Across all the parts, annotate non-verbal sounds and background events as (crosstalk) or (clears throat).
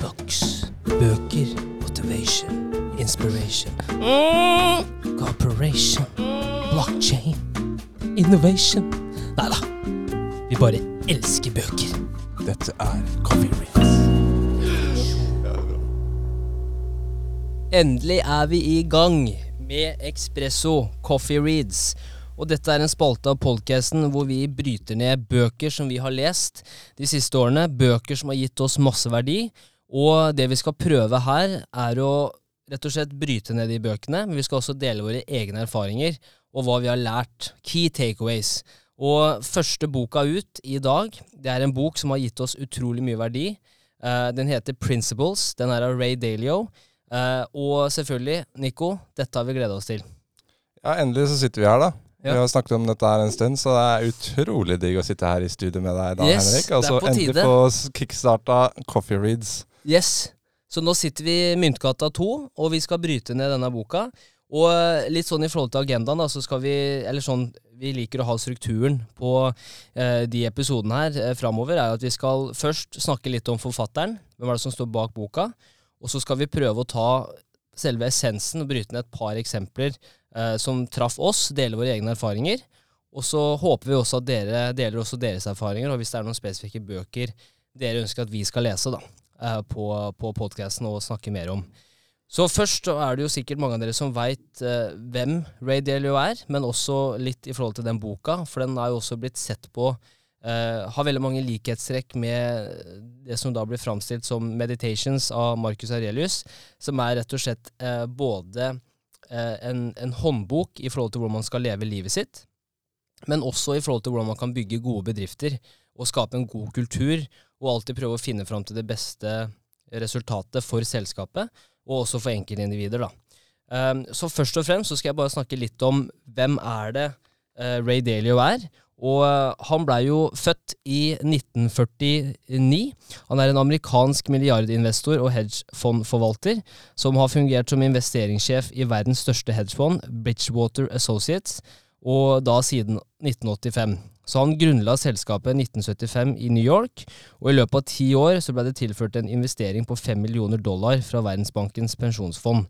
Books. Bøker. Motivation. Inspiration. Cooperation. Blockchain. Innovation. Nei da. Vi bare elsker bøker. Dette er Coffee Rings. Endelig er vi i gang med Expresso Coffee Reads. Og dette er en spalte av podcasten hvor vi bryter ned bøker som vi har lest de siste årene. Bøker som har gitt oss masse verdi. Og det vi skal prøve her, er å rett og slett bryte ned de bøkene. Men vi skal også dele våre egne erfaringer og hva vi har lært. Key takeaways. Og første boka ut i dag, det er en bok som har gitt oss utrolig mye verdi. Eh, den heter Principles. Den er av Ray Dalio. Eh, og selvfølgelig, Nico, dette har vi gleda oss til. Ja, endelig så sitter vi her, da. Ja. Vi har snakket om dette her en stund, så det er utrolig digg å sitte her i studio med deg da, Yes, Henrik. Og så endelig få kickstarta Coffee Reads. Yes. Så nå sitter vi i Myntgata 2, og vi skal bryte ned denne boka. Og eh, litt sånn i forhold til agendaen, da, så skal vi Eller sånn vi liker å ha strukturen på eh, de episodene her eh, framover, er at vi skal først snakke litt om forfatteren. Hvem er det som står bak boka? Og så skal vi prøve å ta selve essensen og bryte ned et par eksempler eh, som traff oss, dele våre egne erfaringer. Og så håper vi også at dere deler også deres erfaringer, og hvis det er noen spesifikke bøker dere ønsker at vi skal lese da, eh, på, på podkasten og snakke mer om. Så først er det jo sikkert mange av dere som veit eh, hvem Ray Dalio er, men også litt i forhold til den boka, for den er jo også blitt sett på eh, Har veldig mange likhetstrekk med det som da blir framstilt som Meditations av Marcus Aurelius, som er rett og slett eh, både eh, en, en håndbok i forhold til hvordan man skal leve livet sitt, men også i forhold til hvordan man kan bygge gode bedrifter og skape en god kultur, og alltid prøve å finne fram til det beste resultatet for selskapet, og også for enkeltindivider. da. Um, så først og fremst så skal jeg bare snakke litt om hvem er det eh, Ray Dalio er. Og eh, han blei jo født i 1949. Han er en amerikansk milliardinvestor og hedgefondforvalter som har fungert som investeringssjef i verdens største hedgefond, Bridgewater Associates, og da siden 1985. Så han grunnla selskapet 1975 i New York, og i løpet av ti år så ble det tilført en investering på fem millioner dollar fra Verdensbankens pensjonsfond.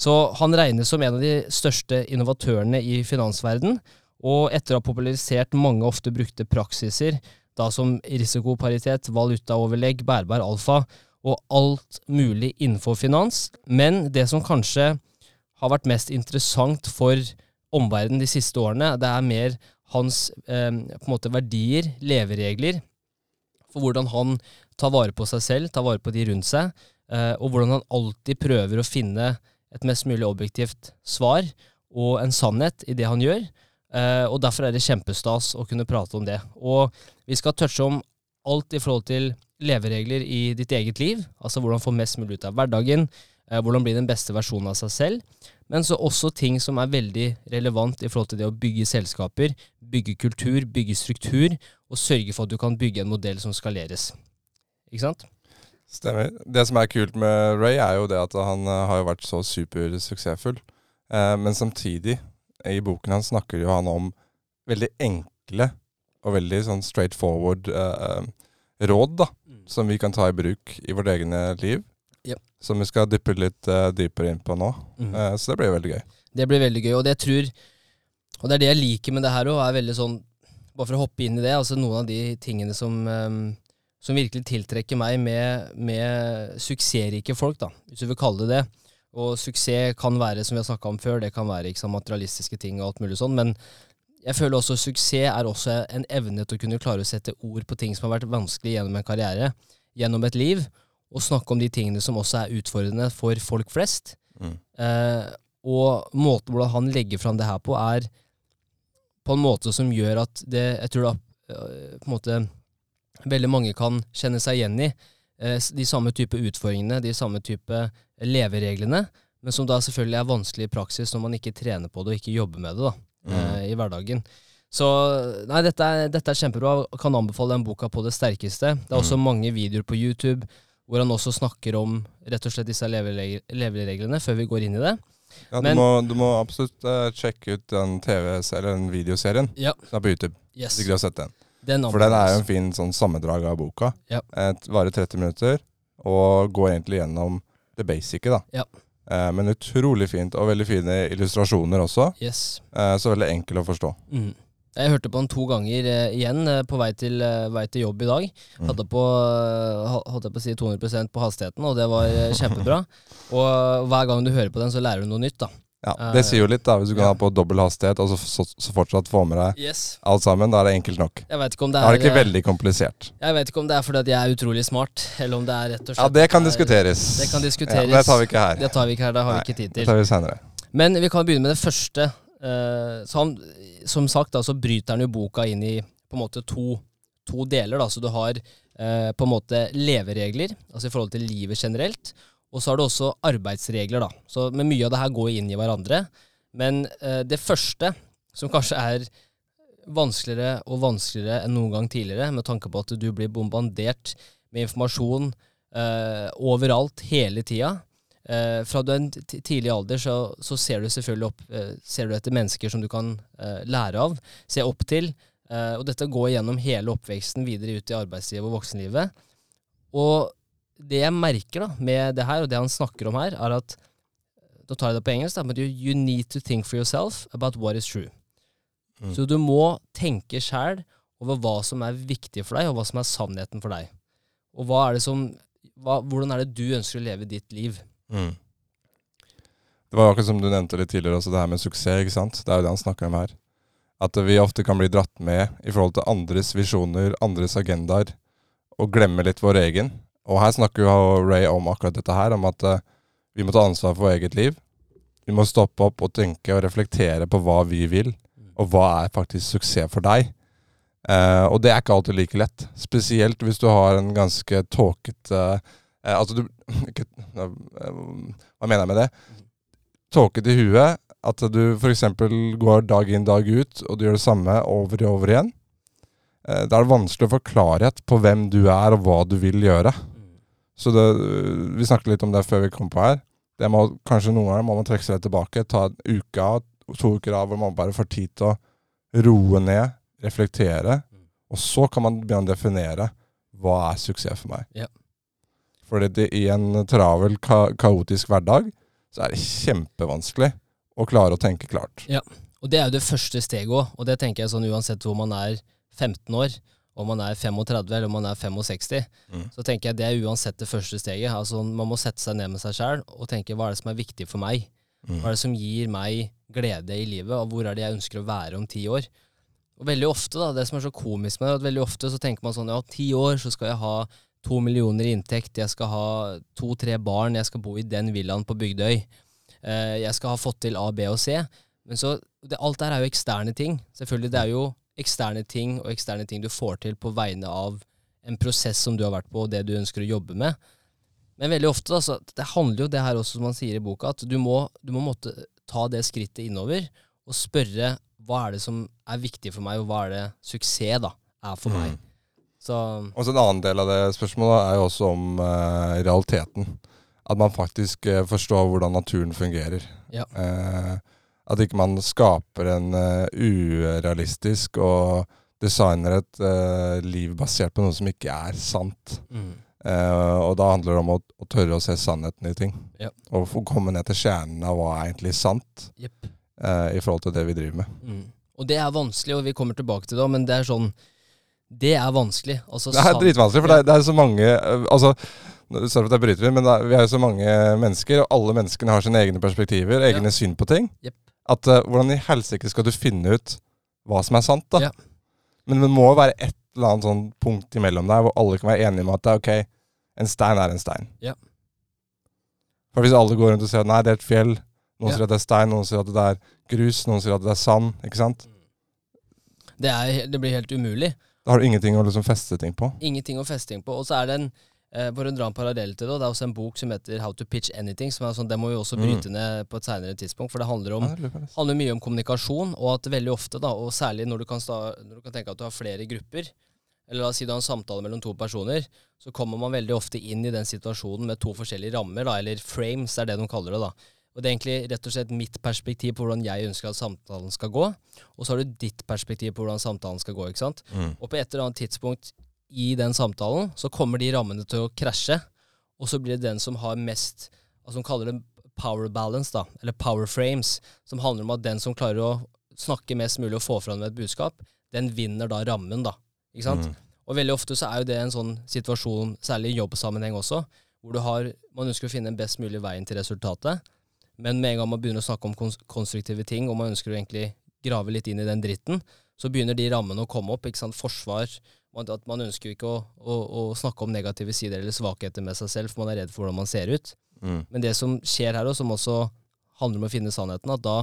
Så han regnes som en av de største innovatørene i finansverden, og etter å ha popularisert mange ofte brukte praksiser, da som risikoparitet, valutaoverlegg, bærbar alfa og alt mulig innenfor finans. Men det som kanskje har vært mest interessant for omverdenen de siste årene, det er mer hans eh, på en måte verdier, leveregler, for hvordan han tar vare på seg selv, tar vare på de rundt seg, eh, og hvordan han alltid prøver å finne et mest mulig objektivt svar og en sannhet i det han gjør. Eh, og derfor er det kjempestas å kunne prate om det. Og vi skal touche om alt i forhold til leveregler i ditt eget liv, altså hvordan få mest mulig ut av hverdagen, hvordan bli den beste versjonen av seg selv, men så også ting som er veldig relevant i forhold til det å bygge selskaper, bygge kultur, bygge struktur, og sørge for at du kan bygge en modell som skaleres. Ikke sant? Stemmer. Det som er kult med Ray, er jo det at han eh, har vært så supersuksessfull. Eh, men samtidig, i boken hans snakker jo han om veldig enkle og veldig sånn straight forward eh, råd, da. Som vi kan ta i bruk i vårt egne liv. Som vi skal dyppe litt uh, dypere inn på nå. Mm. Uh, så det blir veldig gøy. Det blir veldig gøy, og det jeg tror Og det er det jeg liker med det her òg, er veldig sånn Bare for å hoppe inn i det, altså noen av de tingene som, um, som virkelig tiltrekker meg med, med suksessrike folk, da, hvis du vil kalle det det. Og suksess kan være, som vi har snakka om før, det kan være ikke sant, materialistiske ting og alt mulig sånn, men jeg føler også suksess er også en evne til å kunne klare å sette ord på ting som har vært vanskelig gjennom en karriere, gjennom et liv, og snakke om de tingene som også er utfordrende for folk flest. Mm. Eh, og måten hvordan han legger fram det her på, er på en måte som gjør at det Jeg tror da eh, på en måte veldig mange kan kjenne seg igjen i eh, de samme type utfordringene, de samme type levereglene, men som da selvfølgelig er vanskelig i praksis når man ikke trener på det og ikke jobber med det da, eh, i hverdagen. Så nei, dette er, dette er kjempebra. Kan anbefale den boka på det sterkeste. Det er også mange videoer på YouTube hvor han også snakker om rett og slett disse levereg- levereglene, før vi går inn i det. Ja, Men- du, må, du må absolutt eh, sjekke ut den TV-serien, den videoserien Ja. som er på YouTube. Yes. Hvis ikke du har sett den. Den For den er jo en fin sånn sammendrag av boka. Ja. Et, varer 30 minutter, og går egentlig gjennom det basice, da. Ja. Eh, men utrolig fint, og veldig fine illustrasjoner også. Yes. Eh, så veldig enkel å forstå. Mm. Jeg hørte på den to ganger eh, igjen eh, på vei til, eh, vei til jobb i dag. Mm. Hadde på, eh, ha- holdt jeg på å si 200% på hastigheten, og det var eh, (laughs) kjempebra. Og hver gang du hører på den, så lærer du noe nytt, da. Ja, Det sier jo litt, da, hvis du kan ja. ha på dobbel hastighet og så, så, så fortsatt få med deg Yes. alt sammen. Da er det enkelt nok. Jeg vet ikke om det Da er det ikke veldig komplisert. Jeg vet ikke om det er fordi at jeg er utrolig smart, eller om det er rett og slett Ja, det kan diskuteres. Det kan Ja, diskuteres. men det tar vi ikke her. Det tar vi ikke her, det har Nei, vi ikke tid Det til. tar vi senere. Men vi kan begynne med det første. Eh, så han, som sagt, da, så bryter han jo boka inn i på en måte to, to deler. Da. Så du har eh, på en måte leveregler, altså i forhold til livet generelt. Og så har du også arbeidsregler, da. Så men mye av det her går inn i hverandre. Men eh, det første, som kanskje er vanskeligere og vanskeligere enn noen gang tidligere, med tanke på at du blir bombardert med informasjon eh, overalt hele tida. Eh, fra du er en tidlig alder så, så ser du selvfølgelig opp eh, Ser du etter mennesker som du kan eh, lære av, se opp til. Eh, og dette går gjennom hele oppveksten videre ut i arbeidslivet og voksenlivet. Og det jeg merker da med det her, og det han snakker om her, er at Da tar jeg det på engelsk, da, men you, you need to think for yourself about what is true. Mm. Så du må tenke sjæl over hva som er viktig for deg, og hva som er sannheten for deg. Og hva er det som hva, Hvordan er det du ønsker å leve ditt liv? Mm. Det var akkurat som du nevnte litt tidligere, også det her med suksess. ikke sant? Det er jo det han snakker om her. At vi ofte kan bli dratt med i forhold til andres visjoner, andres agendaer, og glemme litt vår egen. Og her snakker jo Ray om akkurat dette her, om at eh, vi må ta ansvar for eget liv. Vi må stoppe opp og tenke og reflektere på hva vi vil, og hva er faktisk suksess for deg. Eh, og det er ikke alltid like lett. Spesielt hvis du har en ganske tåkete eh, Altså du (clears throat) eh, Hva mener jeg med det? Tåkete i huet. At du f.eks. går dag inn dag ut, og du gjør det samme over og over igjen. Eh, da er det vanskelig å få klarhet på hvem du er, og hva du vil gjøre. Så det, Vi snakket litt om det før vi kom på her. Det må, kanskje Noen ganger må man trekke seg litt tilbake. Ta en uke av, to uker av hvor man bare får tid til å roe ned, reflektere. Og så kan man begynne å definere hva er suksess for meg. Ja. Fordi det, i en travel, ka kaotisk hverdag så er det kjempevanskelig å klare å tenke klart. Ja, Og det er jo det første steget òg, og det tenker jeg sånn uansett hvor man er 15 år, om man er 35 eller om man er 65, Mm. så tenker jeg det er uansett det første steget. Altså Man må sette seg ned med seg sjæl og tenke hva er det som er viktig for meg? Mm. Hva er det som gir meg glede i livet, og hvor er det jeg ønsker å være om ti år? Og veldig ofte, da, det som er så komisk med det, at veldig ofte så tenker man sånn ja, ti år så skal jeg ha to millioner i inntekt, jeg skal ha to-tre barn, jeg skal bo i den villaen på Bygdøy, eh, jeg skal ha fått til A, B og C. Men så, det, alt der er jo eksterne ting. Selvfølgelig, det er jo eksterne ting og eksterne ting du får til på vegne av en prosess som du har vært på, og det du ønsker å jobbe med. Men veldig ofte, da, så det handler jo det her også, som man sier i boka, at du må, du må måtte ta det skrittet innover og spørre hva er det som er viktig for meg, og hva er det suksess da, er for meg. Så Og så En annen del av det spørsmålet er jo også om eh, realiteten. At man faktisk eh, forstår hvordan naturen fungerer. Ja. Eh, at ikke man skaper en urealistisk og designer et liv basert på noe som ikke er sant. mm, Eh, og da handler det om å, å tørre å se sannheten i ting. Ja. Og få komme ned til kjernen av hva er egentlig sant yep. eh, i forhold til det vi driver med. Mm. Og det er vanskelig, og vi kommer tilbake til det, men det er sånn Det er vanskelig. Altså, Det er dritvanskelig, for det, er, det er så mange øh, Altså, Sorry for at jeg bryter inn, men er, vi er jo så mange mennesker, og alle menneskene har sine egne perspektiver, egne syn på ting. Yep. At uh, Hvordan i helsike skal du finne ut hva som er sant, da? Ja. Men det må være et eller annet sånn punkt imellom der hvor alle kan være enige om at det er ok, en stein er en stein. Ja. For hvis alle går rundt og sier at nei, det er et fjell, noen Ja. sier at det er stein, noen sier at det er grus, noen sier at det er sand, ikke sant? Det, er, det blir helt umulig. Da har du ingenting å liksom feste ting på. Ingenting å feste ting på. Og så er det en eh, For å dra en parallell til det, det er også en bok som heter How to pitch anything. Som er sånn, Det må vi også Mm. bryte ned på et seinere tidspunkt, for det handler om Ja, det handler mye om kommunikasjon, og at veldig ofte, da, og særlig når du kan, sta, når du kan tenke at du har flere grupper, eller la oss si du har en samtale mellom to personer, så kommer man veldig ofte inn i den situasjonen med to forskjellige rammer, da, eller frames, er det de kaller det. da. Og Det er egentlig rett og slett mitt perspektiv på hvordan jeg ønsker at samtalen skal gå, og så har du ditt perspektiv på hvordan samtalen skal gå. ikke sant? Mm. Og på et eller annet tidspunkt i den samtalen så kommer de rammene til å krasje, og så blir det den som har mest altså Som kaller det power balance, da, eller power frames, som handler om at den som klarer å snakke mest mulig og få fram et budskap, den vinner da rammen, da. Ikke sant? Mm. Og veldig ofte så er jo det en sånn situasjon, særlig i jobbsammenheng også, hvor du har, man ønsker å finne en best mulig veien til resultatet, men med en gang man begynner å snakke om kons konstruktive ting, og man ønsker å egentlig grave litt inn i den dritten, så begynner de rammene å komme opp. ikke sant? Forsvar. At man ønsker ikke å, å, å snakke om negative sider eller svakheter med seg selv, for man er redd for hvordan man ser ut. Mm. Men det som skjer her, og som også handler om å finne sannheten, at da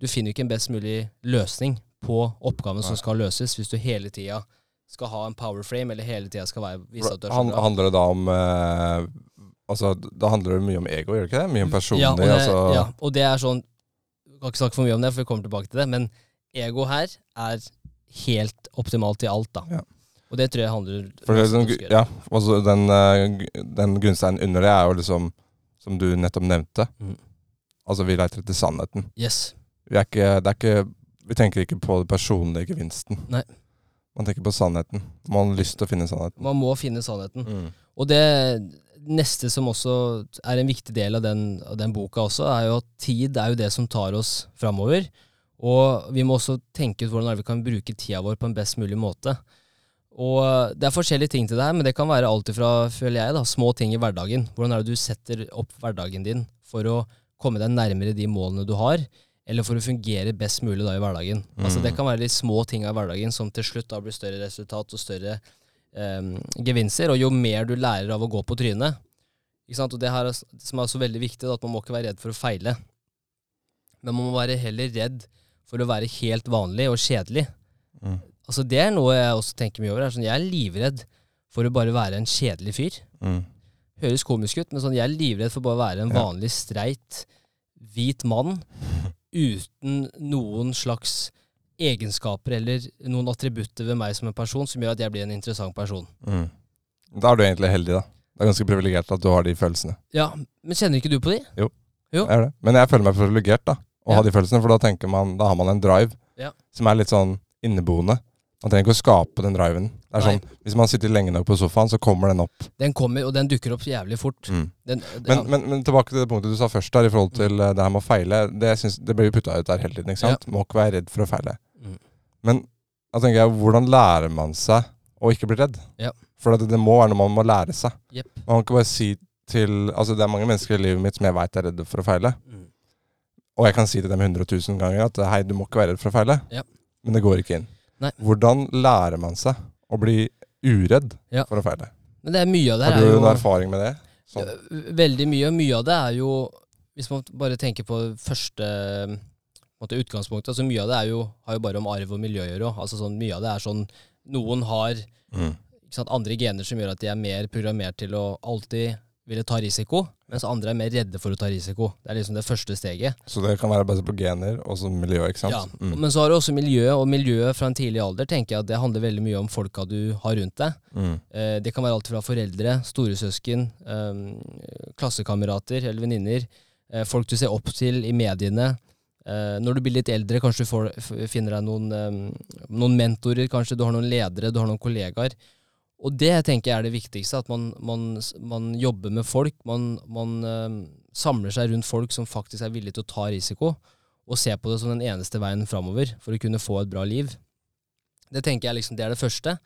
du finner ikke en best mulig løsning på oppgaven som skal løses, hvis du hele tida skal ha en power frame, eller hele tida skal være, vise at du er så bra. handler det da om eh, Altså, Da handler det mye om ego, gjør det ikke det? Mye om personlig, ja, og det, altså ja, og det er sånn Jeg kan ikke snakke for mye om det, for vi kommer tilbake til det, men ego her er helt optimalt i alt, da. Ja. Og det tror jeg handler For det, om sånn, ja, altså den, eh, den grunnsteinen under det er jo liksom, som du nettopp nevnte Mm. Altså, vi leiter etter sannheten. Yes. Vi, er ikke, det er ikke, vi tenker ikke på den personlige gevinsten. Nei. Man tenker på sannheten. Man har lyst til å finne sannheten. Man må finne sannheten. Mm. Og det neste som også er en viktig del av den, av den boka også, er jo at tid er jo det som tar oss framover. Og vi må også tenke ut hvordan vi kan bruke tida vår på en best mulig måte. Og det er forskjellige ting til det her, men det kan være alt ifra, føler jeg, da, små ting i hverdagen. Hvordan er det du setter opp hverdagen din for å komme deg nærmere de målene du har, eller for å fungere best mulig da i hverdagen. Altså Det Mm. kan være de små tinga i hverdagen som til slutt da blir større resultat og større em, gevinster, og jo mer du lærer av å gå på trynet. Ikke sant? Og det her er, som er også veldig viktig, er at man må ikke være redd for å feile. Men man må være heller redd for å være helt vanlig og kjedelig. Mm. Altså Det er noe jeg også tenker mye over. Er sånn, jeg er livredd for å bare være en kjedelig fyr. Mm. Høres komisk ut, men sånn, jeg er livredd for bare å være en Ja. vanlig, streit, hvit mann (laughs) uten noen slags egenskaper eller noen attributter ved meg som en person som gjør at jeg blir en interessant person. Mm. Da er du egentlig heldig, da. Det er ganske privilegert at du har de følelsene. Ja, Men kjenner ikke du på de? Jo. Jeg er det. Men jeg føler meg privilegert da, å Ja. ha de følelsene, for da tenker man, da har man en drive Ja. som er litt sånn inneboende. Man trenger ikke å skape den driven. Det er Nei. sånn, Hvis man sitter lenge nok på sofaen, så kommer den opp. Den kommer, og den dukker opp jævlig fort. Mm. Den, Men, ja. men, men tilbake til det punktet du sa først der, i forhold til eh, det her med å feile. Det, synes, det blir jo putta ut der hele tiden. ikke sant? Må ikke være redd for å feile. Mm. Men da tenker jeg, hvordan lærer man seg å ikke bli redd? Ja. For det, det må være noe man må lære seg. Yep. Man kan ikke bare si til Altså, det er mange mennesker i livet mitt som jeg veit er redde for å feile. Mm. Og jeg kan si til dem 100 000 ganger at hei, du må ikke være redd for å feile. Ja. Men det går ikke inn. Nei. Hvordan lærer man seg å bli uredd Ja. for å feile? Men det er mye av det Har du jo noen erfaring med det? Sånn. Veldig mye. og Mye av det er jo Hvis man bare tenker på første måte, utgangspunktet, altså mye av det er jo, har jo bare om arv og miljø å gjøre. Altså sånn, mye av det er sånn Noen har Mm. ikke sant, andre gener som gjør at de er mer programmert til å alltid ville ta risiko, mens andre er mer redde for å ta risiko. Det er liksom det første steget. Så det kan være basert på gener og så miljø, ikke sant? Ja, Mm. Men så har du også miljøet, og miljøet fra en tidlig alder tenker jeg at det handler veldig mye om folka du har rundt deg. Mm. Eh, det kan være alt fra foreldre, storesøsken, eh, klassekamerater eller venninner. Eh, folk du ser opp til i mediene. Eh, når du blir litt eldre, kanskje du får, finner deg noen, eh, noen mentorer, kanskje du har noen ledere, du har noen kollegaer. Og det tenker jeg er det viktigste, at man, man, man jobber med folk. Man, man eh, samler seg rundt folk som faktisk er villige til å ta risiko, og ser på det som den eneste veien framover for å kunne få et bra liv. Det tenker jeg liksom, det er det første.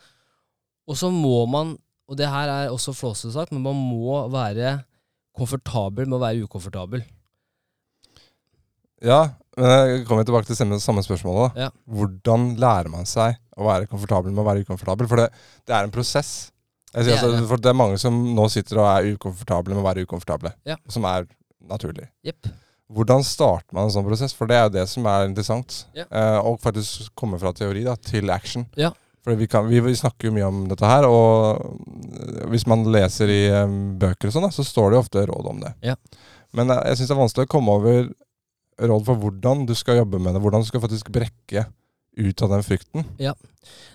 Og så må man, og det her er også flåsete sagt, men man må være komfortabel med å være ukomfortabel. Ja, men jeg kommer tilbake til samme, samme spørsmålet. da. Ja. Hvordan lærer man seg å være komfortabel med å være ukomfortabel? For det, det er en prosess. Jeg sier, Det er altså, det. for det er mange som nå sitter og er ukomfortable med å være ukomfortable. Ja. Som er naturlig. Yep. Hvordan starter man en sånn prosess? For det er jo det som er interessant. Ja. Eh, og faktisk komme fra teori da, til action. Ja. For vi, kan, vi, vi snakker jo mye om dette her, og hvis man leser i um, bøker og sånn, så står det jo ofte råd om det. Ja. Men eh, jeg syns det er vanskelig å komme over råd for hvordan du skal jobbe med det. Hvordan du skal faktisk brekke ut av den frykten.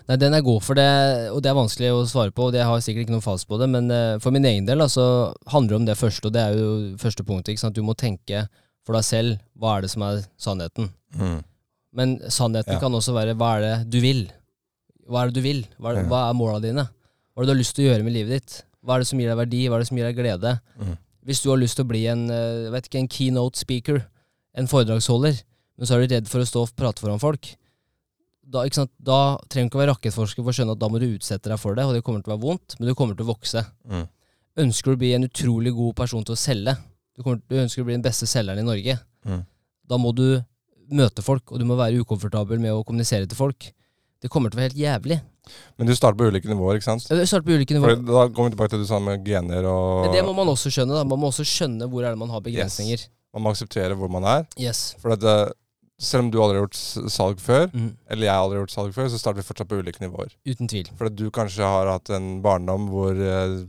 Nei, den er god for det, og det er vanskelig å svare på, og det har sikkert ikke noen fast på det, men eh, for min egen del altså, handler det om det første, og det er jo første punktet. ikke sant? Du må tenke for deg selv hva er det som er sannheten. Men sannheten Ja. kan også være hva er det du vil? Hva er det du vil? Hva er, Ja. hva er måla dine? Hva er det du har lyst til å gjøre med livet ditt? Hva er det som gir deg verdi? Hva er det som gir deg glede? Mm. Hvis du har lyst til å bli en, eh, vet ikke, en keynote speaker, en foredragsholder, men så er du redd for å stå og prate foran folk, da, ikke sant? da trenger du ikke å være rakettforsker for å skjønne at da må du utsette deg for det, og det kommer til å være vondt, men du kommer til å vokse. Mm. Ønsker du å bli en utrolig god person til å selge, du, kommer, du ønsker å bli den beste selgeren i Norge, Mm. da må du møte folk, og du må være ukomfortabel med å kommunisere til folk. Det kommer til å være helt jævlig. Men du starter på ulike nivåer, ikke sant? Du starter på ulike nivåer. da kommer vi tilbake til det du sa med gener og Men det må man også skjønne. da. Man må også skjønne hvor er det man har begrensninger. Man må akseptere hvor man er. Yes. For det, selv om du aldri har gjort salg før, Mm. eller jeg aldri har gjort salg før, så starter vi fortsatt på ulike nivåer. Uten tvil. For du kanskje har hatt en barndom hvor uh,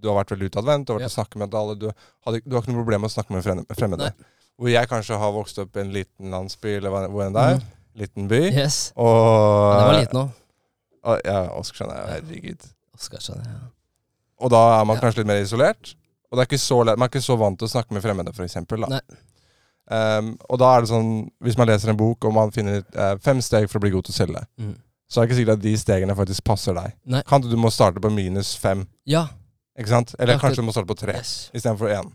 du har vært veldig utadvendt, du har vært Ja. å snakke med alle, du, hadde, du har ikke noe problem med å snakke med fremmede. Nei. Hvor jeg kanskje har vokst opp i en liten landsby, eller hvor enn det er, Mm. liten by, Yes. og Ja, det var liten òg. og- Ja, skjønner jeg. herregud. Skjønner jeg. Og da er man Ja. kanskje litt mer isolert. Og det er så man er ikke så vant til å snakke med fremmede, f.eks. Nei. Um, og da er det sånn, hvis man leser en bok og man finner uh, fem steg for å bli god til å selge, Mm. så er det ikke sikkert at de stegene faktisk passer deg. Nei. Kan du må starte på minus fem, Ja. ikke sant? Eller Akkurat. kanskje du må starte på tre Yes. istedenfor én.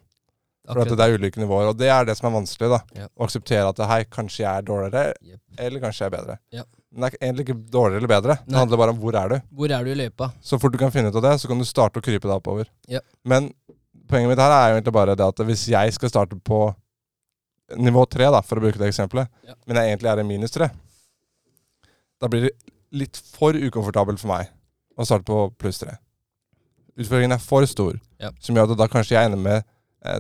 For at det er ulike nivåer, og det er det som er vanskelig. da Ja. Å akseptere at hei, kanskje jeg er dårligere, yep. eller kanskje jeg er bedre. Ja. Men det er egentlig ikke dårligere eller bedre. Det handler bare om hvor er du. Hvor er du i løypa? Så fort du kan finne ut av det, så kan du starte å krype deg oppover. Ja. Men poenget mitt her er jo egentlig bare det at hvis jeg skal starte på nivå tre, da, for å bruke det eksempelet, Ja. men jeg egentlig er i minus tre, da blir det litt for ukomfortabelt for meg å starte på pluss tre. Utfordringen er for stor, Ja. som gjør at da kanskje jeg ender med eh,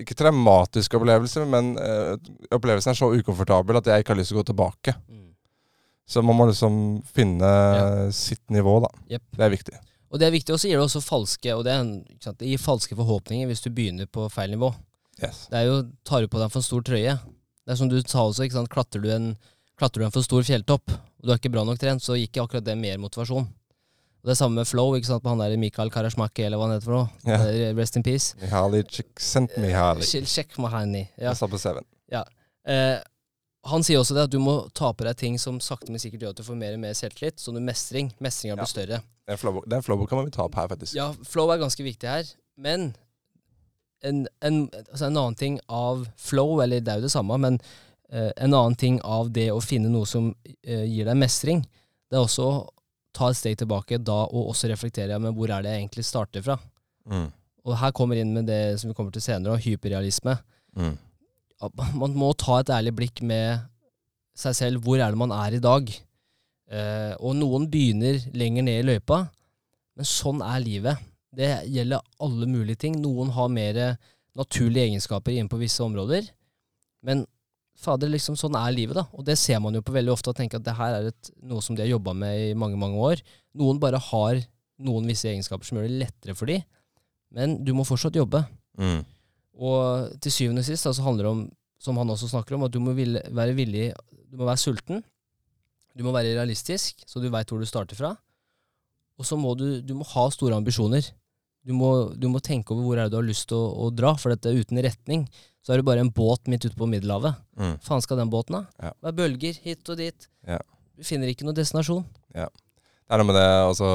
ikke traumatisk opplevelse, men eh, opplevelsen er så ukomfortabel at jeg ikke har lyst til å gå tilbake. Så man må liksom finne Ja. sitt nivå, da. Yep. Det er viktig. Og det er viktig, og så gir det også falske og det, er det gir falske forhåpninger hvis du begynner på feil nivå. Yes. Det er jo, tar du på deg for stor trøye. Det er som du sa også, ikke sant? Klatrer du en, klatrer du en for stor fjelltopp, og du er ikke bra nok trent, så gikk akkurat det mer motivasjon. Og det er samme med flow, ikke sant, på han der Mikael Karasjmaki, eller hva han heter for noe. Yeah. Eh, Rest in peace. Mihali Csikszentmihalyi. Sjekk Mahani. Ja. Jeg sa på Seven. Eh, han sier også det at du må ta på deg ting som sakte, men sikkert gjør at du får mer og mer selvtillit, sånn mestring. Mestringa blir større. Den flowbook- Den flowboka må vi ta opp her, faktisk. Ja, flow er ganske viktig her, men en, en, altså en annen ting av flow, eller det er jo det samme, men eh, en annen ting av det å finne noe som eh, gir deg mestring, det er også å ta et steg tilbake da og også reflektere men hvor er det jeg egentlig starter fra. Mm. Og her kommer inn med det som vi kommer til senere, hyperrealisme. Mm. Man må ta et ærlig blikk med seg selv. Hvor er det man er i dag? Eh, og noen begynner lenger ned i løypa, men sånn er livet. Det gjelder alle mulige ting. Noen har mer naturlige egenskaper innenfor visse områder. Men fader, liksom sånn er livet, da. Og det ser man jo på veldig ofte, og tenker at det her er et, noe som de har jobba med i mange, mange år. Noen bare har noen visse egenskaper som gjør det lettere for de, men du må fortsatt jobbe. Mm. Og til syvende og sist altså, handler det om, som han også snakker om, at du må ville, være villig Du må være sulten. Du må være realistisk, så du veit hvor du starter fra. Og så må du, du må ha store ambisjoner. Du må, du må tenke over hvor er det du har lyst til å, å dra, for dette uten retning så er det bare en båt midt ute på Middelhavet. Mm. Faen skal den båten da? Ja. Det er bølger hit og dit. Ja. Du finner ikke noen destinasjon. Det er noe med det, altså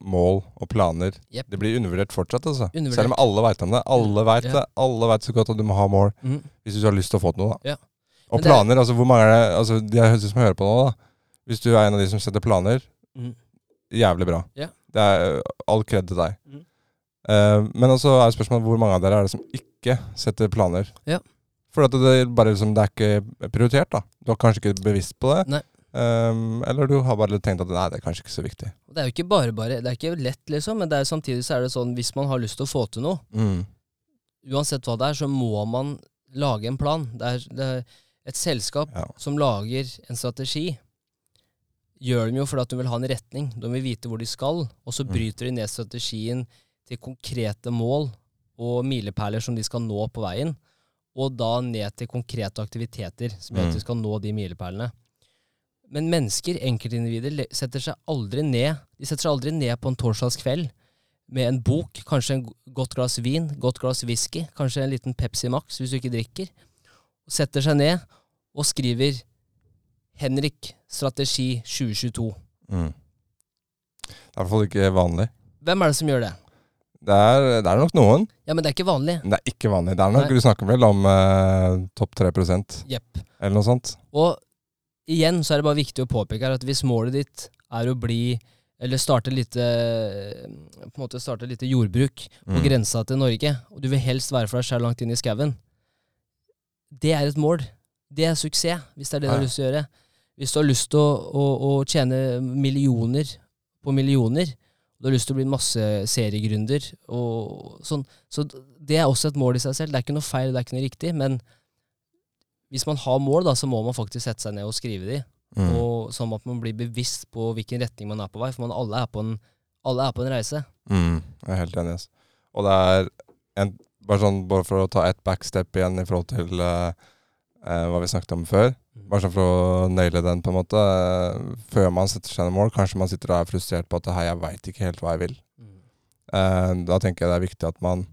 mål og planer. Yep. Det blir undervurdert fortsatt, altså. Undervurdert. Selv om alle veit om det. Alle veit Ja. det. Alle veit så godt at du må ha mål mm. hvis du har lyst til å få til noe, da. Ja. Og Men planer, er- altså hvor mange er det Altså de er- som hører på nå, da. Hvis du er en av de som setter planer, mm. jævlig bra. Ja. Det er all kred til deg. Eh, men også er spørsmålet hvor mange av dere er det som ikke setter planer? Ja. For at det, er bare liksom, det er ikke prioritert, da. Du har kanskje ikke bevisst på det. Nei. Um, eller du har bare tenkt at nei, det er kanskje ikke så viktig. Det er jo ikke bare bare, det er ikke lett, liksom, men det er, samtidig så er det sånn hvis man har lyst til å få til noe, Mm. uansett hva det er, så må man lage en plan. Det er, det er et selskap Ja. som lager en strategi, gjør de jo fordi at de vil ha en retning. De vil vite hvor de skal, og så Mm. bryter de ned strategien til konkrete mål og milepæler som de skal nå på veien, og da ned til konkrete aktiviteter som gjør Mm. at de skal nå de milepælene. Men mennesker, enkeltindivider, setter seg aldri ned De setter seg aldri ned på en torsdagskveld med en bok, kanskje en godt glass vin, godt glass whisky, kanskje en liten Pepsi Max hvis du ikke drikker, og setter seg ned og skriver 'Henrik, strategi 2022'. Mm. Det er i hvert fall ikke vanlig. Hvem er det som gjør det? Det er, det er nok noen. Ja, men det er ikke vanlig. Det er ikke vanlig. Det er nok, Nei. Du snakker vel om eh, topp 3 Jepp. eller noe sånt? Og igjen så er det bare viktig å påpeke her at hvis målet ditt er å bli eller starte litt, eh, på en måte starte litt jordbruk på Mm. grensa til Norge, og du vil helst være for deg sjøl langt inn i skauen, det er et mål. Det er suksess, hvis det er det du har lyst til å gjøre. Hvis du har lyst til å, å, å tjene millioner på millioner, du har lyst til å bli masse seriegründer, og sånn, så det er også et mål i seg selv. Det er ikke noe feil, det er ikke noe riktig, men hvis man har mål, da, så må man faktisk sette seg ned og skrive de. Mm. Og sånn at man blir bevisst på hvilken retning man er på vei. For man, alle, er på en, alle er på en reise. Mm, jeg er helt enig. Yes. Og det er en, bare, sånn, bare for å ta et backstep igjen i forhold til eh, eh, hva vi snakket om før. Bare sånn for å naile den, på en måte. eh, før man setter seg noen mål. Kanskje man sitter og er frustrert på at hei, jeg veit ikke helt hva jeg vil. Mm. Eh, da tenker jeg det er viktig at man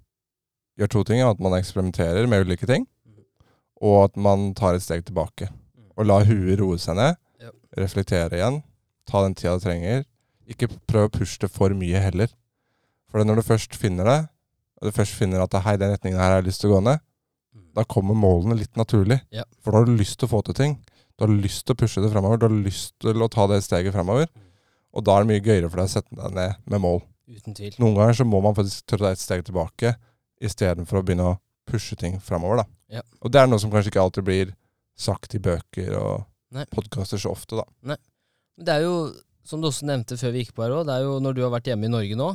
gjør to ting. At man eksperimenterer med ulike ting. Mhm. Og at man tar et steg tilbake. Og la huet roe seg ned. Reflektere igjen. Ta den tida du trenger. Ikke prøv å pushe det for mye heller. For når du først finner det, og du først finner at hei, den retningen her har jeg lyst til å gå ned, da kommer målene litt naturlig. Ja. For da har du lyst til å få til ting. Du har lyst til å pushe det framover. Du har lyst til å ta det steget framover. Og da er det mye gøyere for deg å sette deg ned med mål. Uten tvil. Noen ganger så må man faktisk ta et steg tilbake istedenfor å begynne å pushe ting framover. Ja. Og det er noe som kanskje ikke alltid blir sagt i bøker og Nei. podkaster så ofte, da. Men Det er jo, som du også nevnte før vi gikk på her òg, det er jo når du har vært hjemme i Norge nå,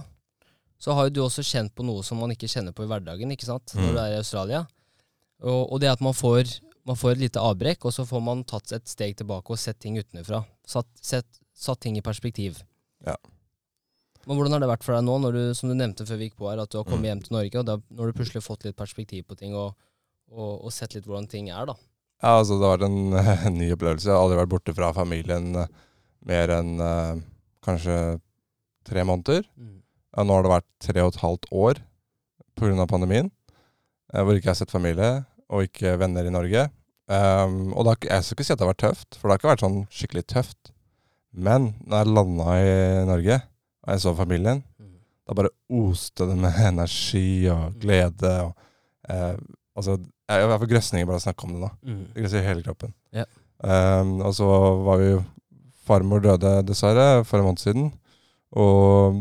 så har jo du også kjent på noe som man ikke kjenner på i hverdagen, ikke sant, når Mm. du er i Australia. Og, og det at man får, man får et lite avbrekk, og så får man tatt et steg tilbake og sett ting utenfra. Satt, satt ting i perspektiv. Ja. Men hvordan har det vært for deg nå, når du, som du nevnte før vi gikk på her, at du har kommet Mm. hjem til Norge, og da, når du plutselig har fått litt perspektiv på ting, og, og, og sett litt hvordan ting er, da? Ja, altså det har vært en (laughs) eh, ny opplevelse. Jeg har aldri vært borte fra familien eh, mer enn uh, kanskje tre måneder. Ja, nå har det vært tre og et halvt år pga. pandemien, uh, hvor ikke jeg har sett familie og ikke venner i Norge. Um, og det har, jeg skal ikke si at det har vært tøft, for det har ikke vært sånn skikkelig tøft. Men når jeg landa i Norge, og jeg så familien, Mm. da bare oste det med (laughs) energi og glede. Og, eh, altså, jeg får grøsninger bare av å snakke om det nå. Mm. Det grøsser hele kroppen. Yeah. Um, og så var vi jo Farmor døde dessverre for en måned siden. Og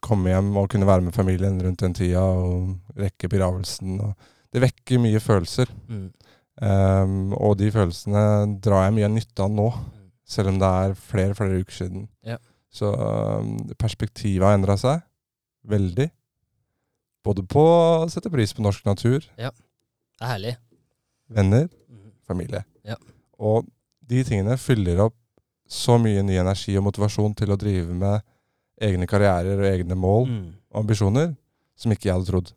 komme hjem og kunne være med familien rundt den tida og rekke begravelsen. Og det vekker mye følelser. Mm. Um, og de følelsene drar jeg mye nytte av nå, Mm. selv om det er flere flere uker siden. Ja. Så um, perspektivet har endra seg veldig. Både på å sette pris på norsk natur, Ja, Det er herlig. venner, Mm. familie. Ja. Og de tingene fyller opp så mye ny energi og motivasjon til å drive med egne karrierer og egne mål Mm. og ambisjoner som ikke jeg hadde trodd.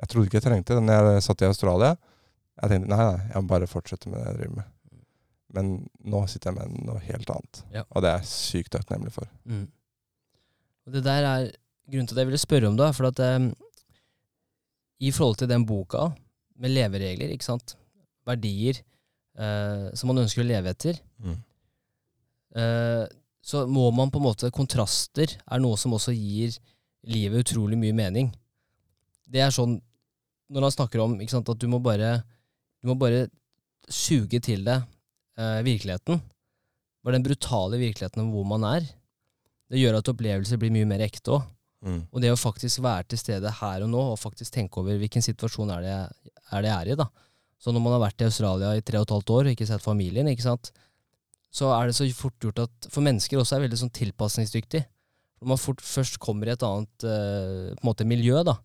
Jeg trodde ikke jeg trengte det når jeg satt i Australia. Jeg tenkte nei, nei, jeg må bare fortsette med det jeg driver med. Men nå sitter jeg med noe helt annet. Ja. Og det er jeg sykt takknemlig for. Mm. Det der er grunnen til at jeg ville spørre om det, for at um, i forhold til den boka med leveregler, ikke sant, verdier uh, som man ønsker å leve etter, eh, så må man på en måte Kontraster er noe som også gir livet utrolig mye mening. Det er sånn når han snakker om sant, at du må bare du må bare suge til deg eh, virkeligheten. Bare den brutale virkeligheten om hvor man er. Det gjør at opplevelser blir mye mer ekte òg. Mm. Og det å faktisk være til stede her og nå, og faktisk tenke over hvilken situasjon er det er, det jeg er i, da. Så når man har vært i Australia i tre og et halvt år og ikke sett familien, ikke sant, så er det så fort gjort at For mennesker også er veldig sånn tilpasningsdyktig. Når man fort først kommer i et annet eh, på en måte miljø, da,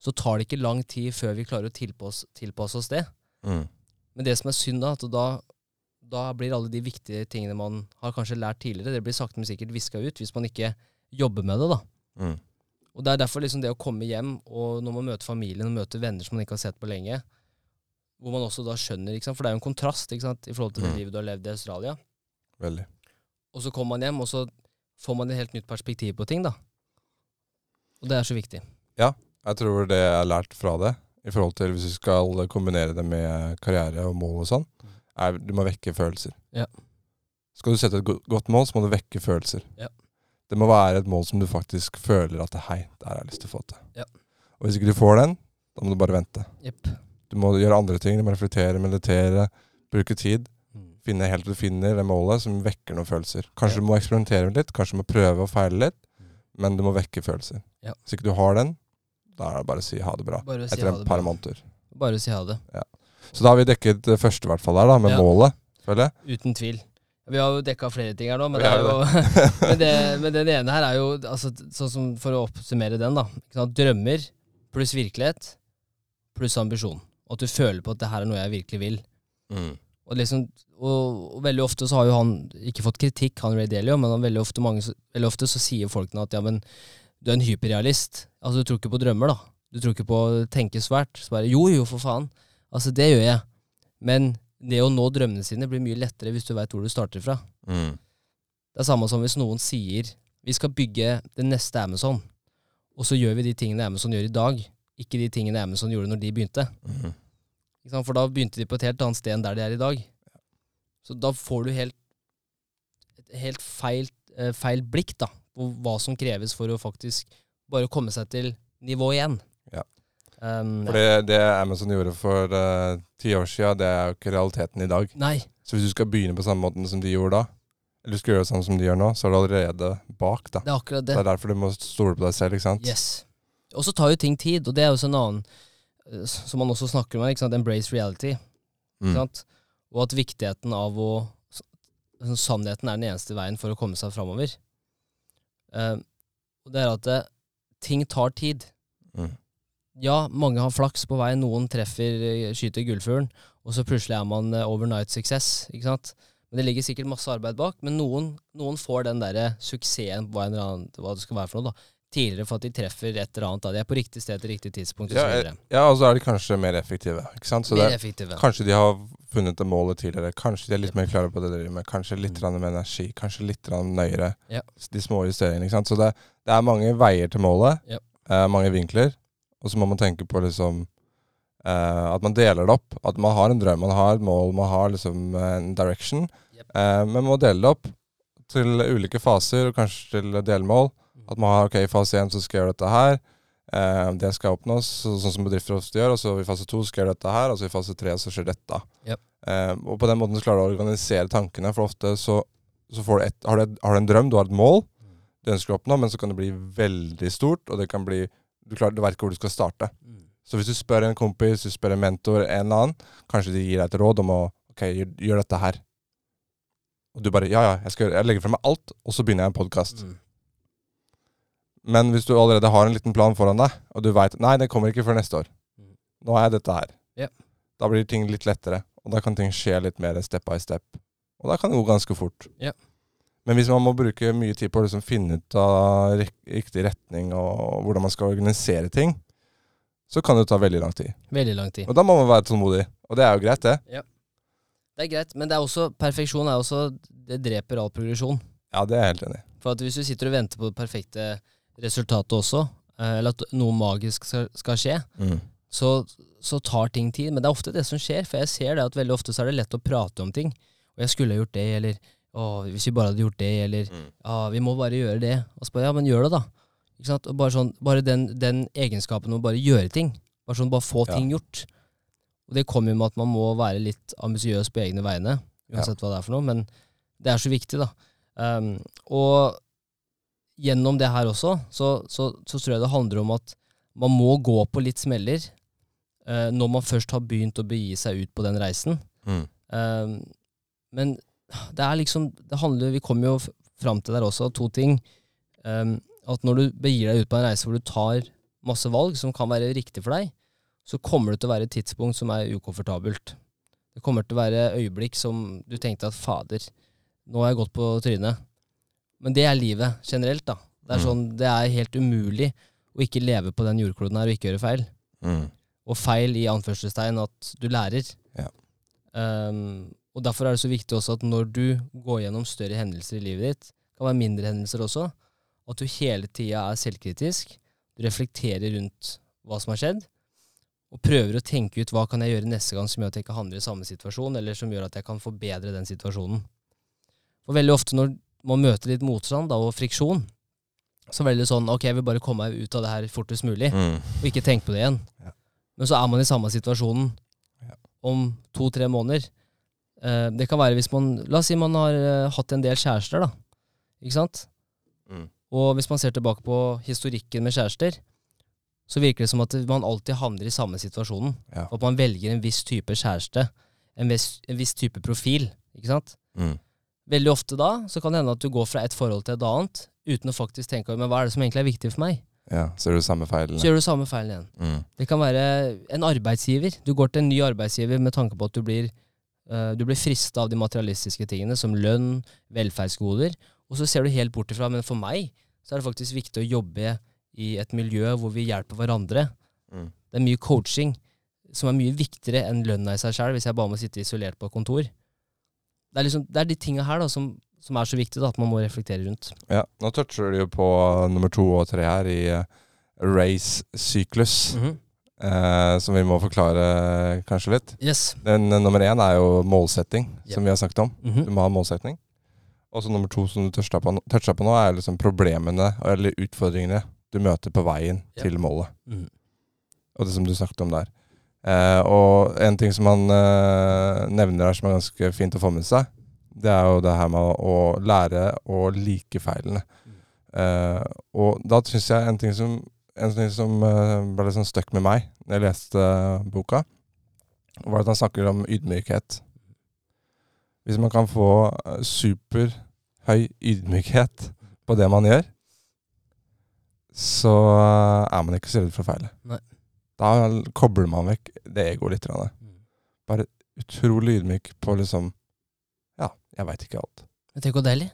så tar det ikke lang tid før vi klarer å tilpasse, tilpasse oss det. Mm. Men det som er synd, da, at da, da blir alle de viktige tingene man har kanskje lært tidligere, det blir sakte, men sikkert viska ut hvis man ikke jobber med det. da. Mm. Og det er derfor liksom det å komme hjem, og når man møter familien og møter venner som man ikke har sett på lenge, hvor man også da skjønner, for det er jo en kontrast sant? i forhold til det Mm. livet du har levd i Australia. Veldig. Og så kommer man hjem, og så får man et helt nytt perspektiv på ting. da. Og det er så viktig. Jeg tror det jeg har lært fra det, i forhold til hvis du skal kombinere det med karriere og mål og sånn, er du må vekke følelser. Ja. Skal du sette et godt mål, så må du vekke følelser. Ja. Det må være et mål som du faktisk føler at hei, der har jeg lyst til å få til. Ja. Og hvis ikke du får den, da må du bare vente. Yep. Du må gjøre andre ting. Du må reflektere, meditere, bruke tid. Mm. Finne helt til du finner det målet som vekker noen følelser. Kanskje du må eksperimentere litt, kanskje du må prøve og feile litt, Mm. men du må vekke følelser. Ja. Hvis ikke du har den, da er det bare å si ha det bra. Si Etter et par bra. måneder. Bare å si ha det. Så da har vi dekket det første, i hvert fall, der, da, med Ja. målet, føler jeg. Uten tvil. Vi har jo dekka flere ting her nå, men, det jo, (laughs) men, det, men den ene her er jo altså, sånn som For å oppsummere den, da. Drømmer pluss virkelighet pluss ambisjon. Og at du føler på at det her er noe jeg virkelig vil. Og, liksom, og, og veldig ofte så har jo han ikke fått kritikk, han Ray Dalio, men han veldig, ofte, mange, veldig ofte så sier folkene at ja, men du er en hyperrealist. Altså du tror ikke på drømmer, da. Du tror ikke på å tenke svært. Så bare jo, jo, for faen. Altså det gjør jeg. Men det å nå drømmene sine blir mye lettere hvis du veit hvor du starter fra. Mm. Det er samme som hvis noen sier vi skal bygge det neste Amazon, og så gjør vi de tingene Amazon gjør i dag, ikke de tingene Amazon gjorde når de begynte. Mm. For da begynte de på et helt annet sted enn der de er i dag. Så da får du helt, et helt feil, eh, feil blikk da, på hva som kreves for å faktisk bare å komme seg til nivå igjen. Ja. Um, For det, det Amazon gjorde for eh, ti år siden, det er jo ikke realiteten i dag. Nei, Så hvis du skal begynne på samme måten som de gjorde da, eller du skal gjøre det sånn som de gjør nå, så er du allerede bak. da. det er akkurat Det det. er derfor du må stole på deg selv. ikke sant? Yes. Og så tar jo ting tid, og det er jo en annen eh, som man også snakker om her, ikke sant? embrace reality. Mm. Ikke sant? Og at viktigheten av å altså, Sannheten er den eneste veien for å komme seg framover. Uh, det er at det, ting tar tid. Mm. Ja, mange har flaks på vei. Noen treffer, eh, skyter gullfuglen, og så plutselig er man eh, overnight success. Ikke sant? Men det ligger sikkert masse arbeid bak. Men noen, noen får den der suksessen, hva, en eller annen, hva det skal være for noe, da, tidligere for at de treffer et eller annet. Da. De er på riktig sted til riktig tidspunkt. Ja, og så eh, ja, og så er de kanskje mer effektive. ikke sant? Så det, er, effektive. kanskje de har funnet det målet tidligere. Kanskje de er litt mer klare på det de driver med. Kanskje litt Mm. med energi. Kanskje litt nøyere. Ja. De små justeringene. ikke sant? Så det, det er mange veier til målet. Ja. eh, mange vinkler. Og så må man tenke på liksom eh, at man deler det opp. At man har en drøm, man har et mål, man har liksom en direction. Yep. Eh, men man må dele det opp til ulike faser, og kanskje til delmål. At man har ok, i fase én så skal jeg gjøre dette her. Eh, det skal oppnås, så, sånn som bedrifter ofte gjør. Og så i fase to skal jeg gjøre dette her, og så i fase tre så skjer dette. Yep. Eh, og på den måten så klarer du å organisere tankene, for ofte så, så får du et, har, du har du en drøm, du har et mål du ønsker å oppnå, men så kan det bli veldig stort, og det kan bli Du, klarer, du vet ikke hvor du skal starte. Mm. Så hvis du spør en kompis, du spør en mentor, en eller annen, kanskje de gir deg et råd om å Ok, gjør, gjør dette her. Og du bare Ja, ja, jeg, skal, jeg legger fra meg alt, og så begynner jeg en podkast. Mm. Men hvis du allerede har en liten plan foran deg, og du veit Nei, det kommer ikke før neste år. Mm. Nå er jeg dette her. Ja. Da blir ting litt lettere, og da kan ting skje litt mer step by step. Og da kan det gå ganske fort. Ja. Men hvis man må bruke mye tid på å liksom finne ut av riktig retning og hvordan man skal organisere ting, så kan det ta veldig lang tid. Veldig lang tid. Og da må man være tålmodig. Og det er jo greit, det. Det er greit, men det er også, perfeksjon er også Det dreper all progresjon. Ja, det er jeg helt enig i. For at hvis du sitter og venter på det perfekte resultatet også, eh, eller at noe magisk skal, skal skje, så, så tar ting tid. Men det er ofte det som skjer, for jeg ser det at veldig ofte så er det lett å prate om ting. Og jeg skulle ha gjort det, eller å, hvis vi bare hadde gjort det, eller ja, vi må bare gjøre det. Og så bare, ja, men gjør det, da. Ikke sant? Og bare, sånn, bare den, den egenskapen å bare gjøre ting. Bare sånn, bare få Ja. ting gjort. Og det kommer jo med at man må være litt ambisiøs på egne vegne, uansett hva det er for noe. Men det er så viktig, da. Um, og gjennom det her også, så, så, så tror jeg det handler om at man må gå på litt smeller eh, når man først har begynt å begi seg ut på den reisen. Mm. Um, men det er liksom Det handler Vi kommer jo fram til der også to ting. Um, at når du begir deg ut på en reise hvor du tar masse valg som kan være riktig for deg, så kommer det til å være et tidspunkt som er ukomfortabelt. Det kommer til å være øyeblikk som du tenkte at fader, nå har jeg gått på trynet. Men det er livet generelt, da. Det er, Mm. sånn, det er helt umulig å ikke leve på den jordkloden her og ikke gjøre feil. Mm. Og feil i anførselstegn at du lærer. Ja. Um, og Derfor er det så viktig også at når du går gjennom større hendelser i livet ditt, kan være mindre hendelser også, at du hele tida er selvkritisk, du reflekterer rundt hva som har skjedd, og prøver å tenke ut hva kan jeg gjøre neste gang som gjør at jeg ikke handler i samme situasjon, eller som gjør at jeg kan forbedre den situasjonen. For veldig ofte når veldig ofte man møter litt motstand da, og friksjon, så veldig sånn Ok, jeg vil bare komme meg ut av det her fortest mulig, Mm. og ikke tenke på det igjen. Ja. Men så er man i samme situasjonen Ja. om to-tre måneder. Eh, det kan være hvis man La oss si man har eh, hatt en del kjærester, da. Ikke sant? Mm. Og hvis man ser tilbake på historikken med kjærester, så virker det som at man alltid havner i samme situasjonen. Ja. At man velger en viss type kjæreste, en viss, en viss type profil. Ikke sant? Mm. Veldig ofte da så kan det hende at du går fra et forhold til et annet uten å faktisk tenke over hva er det som egentlig er viktig for meg. Ja, så gjør du samme feilen. Så gjør du samme feilen igjen. Mm. Det kan være en arbeidsgiver. Du går til en ny arbeidsgiver med tanke på at du blir, uh, du blir frista av de materialistiske tingene, som lønn, velferdsgoder, og så ser du helt bort ifra men for meg så er det faktisk viktig å jobbe i et miljø hvor vi hjelper hverandre. Mm. Det er mye coaching som er mye viktigere enn lønna i seg sjøl, hvis jeg bare må sitte isolert på kontor. Det er, liksom, det er de tinga her da, som, som er så viktige da, at man må reflektere rundt. Ja, nå toucher du jo på nummer to og tre her i uh, race-syklus, Mhm. eh, som vi må forklare kanskje litt. Yes. Den eh, nummer én er jo målsetting, yep. som vi har snakket om. Mhm. Du må ha målsetting. Og så nummer to som du toucha på, på nå, er liksom problemene eller utfordringene du møter på veien yep. til målet. Mhm. Og det som du snakket om der. Eh, og en ting som han eh, nevner her som er ganske fint å få med seg, det er jo det her med å, lære å like feilene. Eh, og da syns jeg en ting som, en ting som ble litt sånn stuck med meg når jeg leste boka, var at han snakker om ydmykhet. Hvis man kan få superhøy ydmykhet på det man gjør, så er man ikke så redd for å feile. Nei. Da kobler man vekk det egoet litt. Bare. Utrolig ydmyk på liksom Ja, jeg veit ikke alt. Men tenk hvor deilig.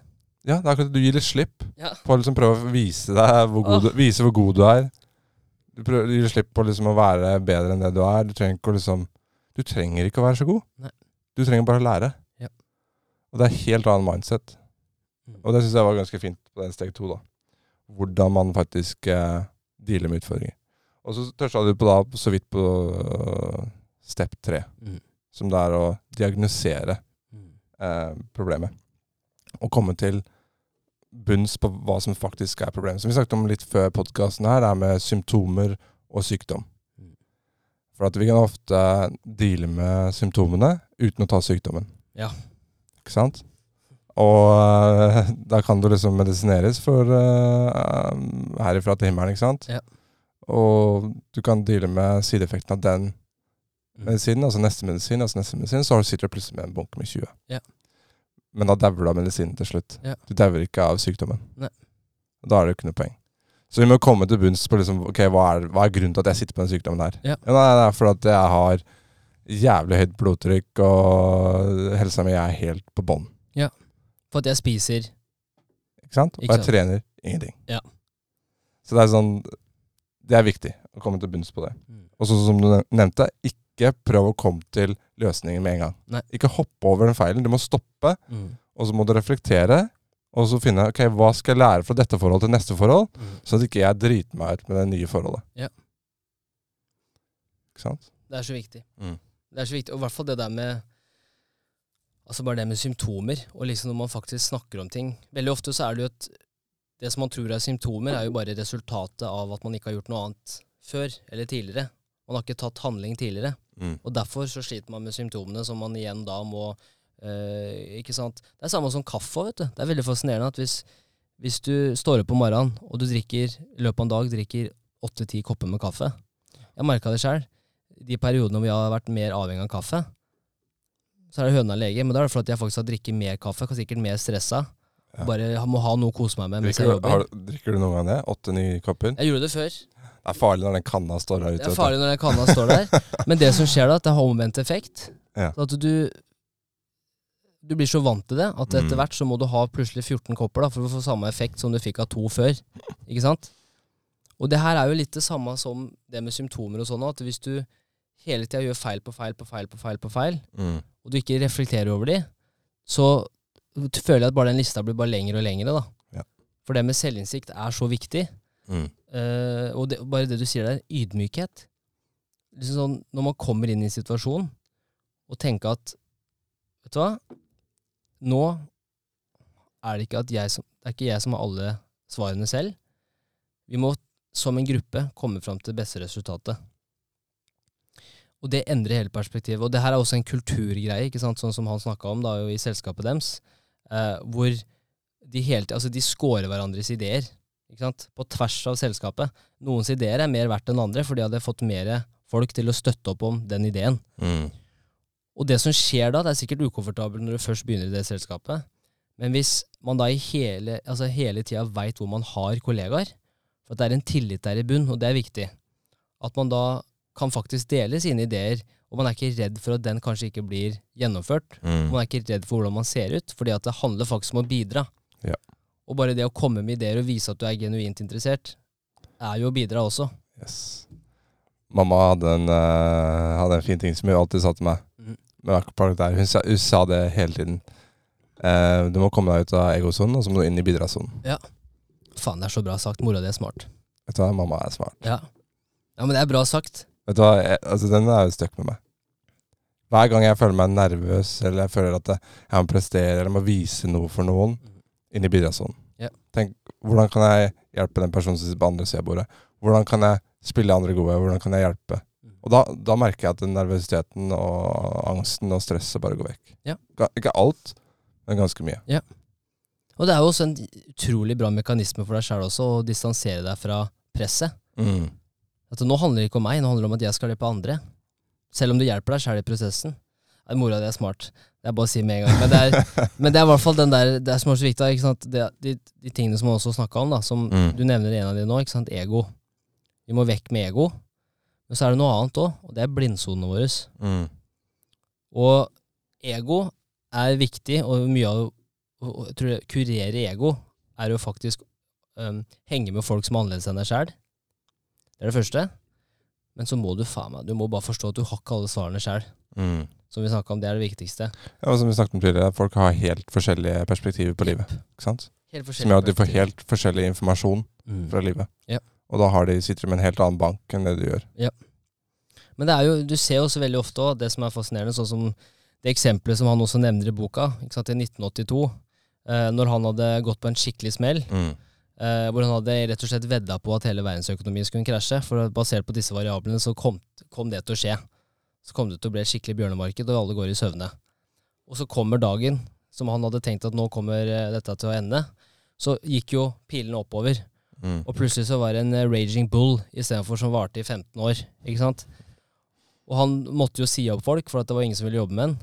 Ja, det er akkurat du gir litt slipp Ja. på å liksom prøve å vise deg hvor god, du, vise hvor god du er. Du prøver, gir slipp på liksom å være bedre enn det du er. Du trenger ikke å liksom Du trenger ikke å være så god. Nei. Du trenger bare å lære. Ja. Og det er helt annen mindset. Mm. Og det syns jeg var ganske fint på den steg to. da. Hvordan man faktisk eh, dealer med utfordringer. Og så toucha du på da så vidt på uh, step tre, Mm. som det er å diagnosere Mm. eh, problemet. Og komme til bunns på hva som faktisk er problemet. Som vi snakket om litt før podkasten her, det er med symptomer og sykdom. Mm. For at vi kan ofte deale med symptomene uten å ta sykdommen. Ja. Ikke sant? Og uh, (laughs) da kan du liksom medisineres for uh, herifra til himmelen, ikke sant? Ja. Og du kan deale med sideeffekten av den Mm. medisinen, altså neste medisin, altså neste medisin, så sitter du plutselig med en bunke med 20. Ja. Men da dauer du av medisinen til slutt. Ja. Du dauer ikke av sykdommen. Nei. Da er det jo ikke noe poeng. Så vi må komme til bunns på liksom, ok, hva er, hva er grunnen til at jeg sitter på den sykdommen her. Ja. nei, det er fordi jeg har jævlig høyt blodtrykk, og helsa mi er helt på bånn. For at jeg spiser Ikke sant? Og Ikke jeg sant. trener ingenting. Ja. Så det er sånn Det er viktig å komme til bunns på det. Mm. Og så som du nevnte, ikke prøv å komme til løsningen med en gang. Nei. Ikke hoppe over den feilen. Du må stoppe, Mm. og så må du reflektere. Og så finne ok, hva skal jeg lære fra dette forholdet til neste forhold, Mm. sånn at ikke jeg driter meg ut med det nye forholdet. Ja. Ikke sant? Det er så viktig. Mm. Det er så viktig, og i hvert fall det der med Altså bare det med symptomer, og liksom når man faktisk snakker om ting Veldig ofte så er det jo et Det som man tror er symptomer, er jo bare resultatet av at man ikke har gjort noe annet før eller tidligere. Man har ikke tatt handling tidligere. Mm. Og derfor så sliter man med symptomene som man igjen da må øh, Ikke sant. Det er samme som kaffe, vet du. Det er veldig fascinerende at hvis, hvis du står opp om morgenen, og du drikker i løpet av en dag drikker åtte-ti kopper med kaffe Jeg merka det sjøl. De periodene hvor jeg har vært mer avhengig av kaffe, så er det høna lege. Men da er det fordi jeg faktisk har drikket mer kaffe, sikkert mer stressa. Ja. Bare må ha noe å kose meg med mens jeg Drikker, du, har, du- drikker du noen gang det? Åtte-ni kopper? Jeg gjorde det før. Det er farlig når den kanna står der ute. Det er vet du. farlig når den kanna står der. (laughs) Men det som skjer da, at det har omvendt effekt. Ja. Så At du du blir så vant til det at etter Mm. hvert så må du ha plutselig 14 kopper da, for å få samme effekt som du fikk av to før. Ikke sant? Og det her er jo litt det samme som det med symptomer og sånn, at hvis du hele tida gjør feil på feil på feil på feil, på feil, Mm. og du ikke reflekterer over de, så føler jeg at bare den lista blir bare lengre og lengre. da. Ja. For det med selvinnsikt er så viktig. Mm. Uh, og det, bare det du sier der, ydmykhet. Liksom sånn, når man kommer inn i en situasjon og tenker at Vet du hva? Nå er det ikke at jeg som, det er ikke jeg som har alle svarene selv. Vi må som en gruppe komme fram til det beste resultatet. Og det endrer hele perspektivet. Og det her er også en kulturgreie, ikke sant? sånn som han snakka om da, i selskapet deres, eh, hvor de hele tida Altså, de scorer hverandres ideer. På tvers av selskapet. Noens ideer er mer verdt enn andre, for de hadde fått mer folk til å støtte opp om den ideen. Mm. Og det som skjer da, det er sikkert ukomfortabelt når du først begynner i det selskapet, men hvis man da i hele, altså hele tida veit hvor man har kollegaer, for at det er en tillit der i bunn, og det er viktig, at man da kan faktisk dele sine ideer, og man er ikke redd for at den kanskje ikke blir gjennomført. Mm. Man er ikke redd for hvordan man ser ut, fordi at det handler faktisk om å bidra. Ja. Og bare det å komme med ideer og vise at du er genuint interessert, er jo å bidra også. Yes. Mamma hadde en, uh, hadde en fin ting som hun alltid sa til meg. Mm. Med akkurat der. Hun sa, hun sa det hele tiden. Uh, du må komme deg ut av egosonen, og så må du inn i bidragssonen. Faen, det er så bra sagt. Mora di er smart. Vet du hva, mamma er smart. Ja. ja, men det er bra sagt. Vet du hva, jeg, altså Den er jo stuck med meg. Hver gang jeg føler meg nervøs, eller jeg føler at jeg må prestere eller må vise noe for noen, inn i bidragssonen. Yeah. Tenk, hvordan kan jeg hjelpe den personen som sitter på andre siden av bordet? Hvordan kan jeg spille andre gode? Hvordan kan jeg hjelpe? Og da, da merker jeg at den nervøsiteten og angsten og stresset bare går vekk. Yeah. Ikke alt, men ganske mye. Og det er jo også en utrolig bra mekanisme for deg sjæl å distansere deg fra presset. Mm. At nå handler det ikke om meg, nå handler det om at jeg skal hjelpe andre. Selv om du hjelper deg sjøl i prosessen. Mora di er smart. Det er bare å si med en gang. Men det er, (laughs) men det er i hvert fall den der Det er som er så viktig. Ikke sant? Det, de, de tingene som man også snakka om, da, som Mm. du nevner en av de nå, ikke sant? ego. Vi må vekk med ego. Men så er det noe annet òg, og det er blindsonene våre. Mm. Og ego er viktig, og mye av å kurere ego er jo faktisk um, henge med folk som er annerledes enn deg sjæl. Det er det første. Men så må du faen meg Du må bare forstå at du har ikke alle svarene sjøl. Mm. Som vi snakka om, det er det viktigste. Ja, og som vi snakket om tidligere, folk har helt forskjellige perspektiver på livet. Ikke sant? Helt Som gjør at de får helt forskjellig informasjon Mm. fra livet. Ja. Og da har de, sitter de med en helt annen bank enn det du gjør. Ja. Men det er jo, du ser jo også veldig ofte også, det som er fascinerende, sånn som det eksempelet som han også nevner i boka, ikke sant, i 1982, eh, når han hadde gått på en skikkelig smell, Mm. Eh, hvor han hadde rett og slett vedda på at hele verdensøkonomien skulle krasje. For basert på disse variablene så kom, kom det til å skje. Så kom det til å bli et skikkelig bjørnemarked, og alle går i søvne. Og så kommer dagen som han hadde tenkt at nå kommer eh, dette til å ende. Så gikk jo pilene oppover. Mm. Og plutselig så var det en eh, raging bull istedenfor som varte i 15 år. Ikke sant? Og han måtte jo si opp folk, for at det var ingen som ville jobbe med han.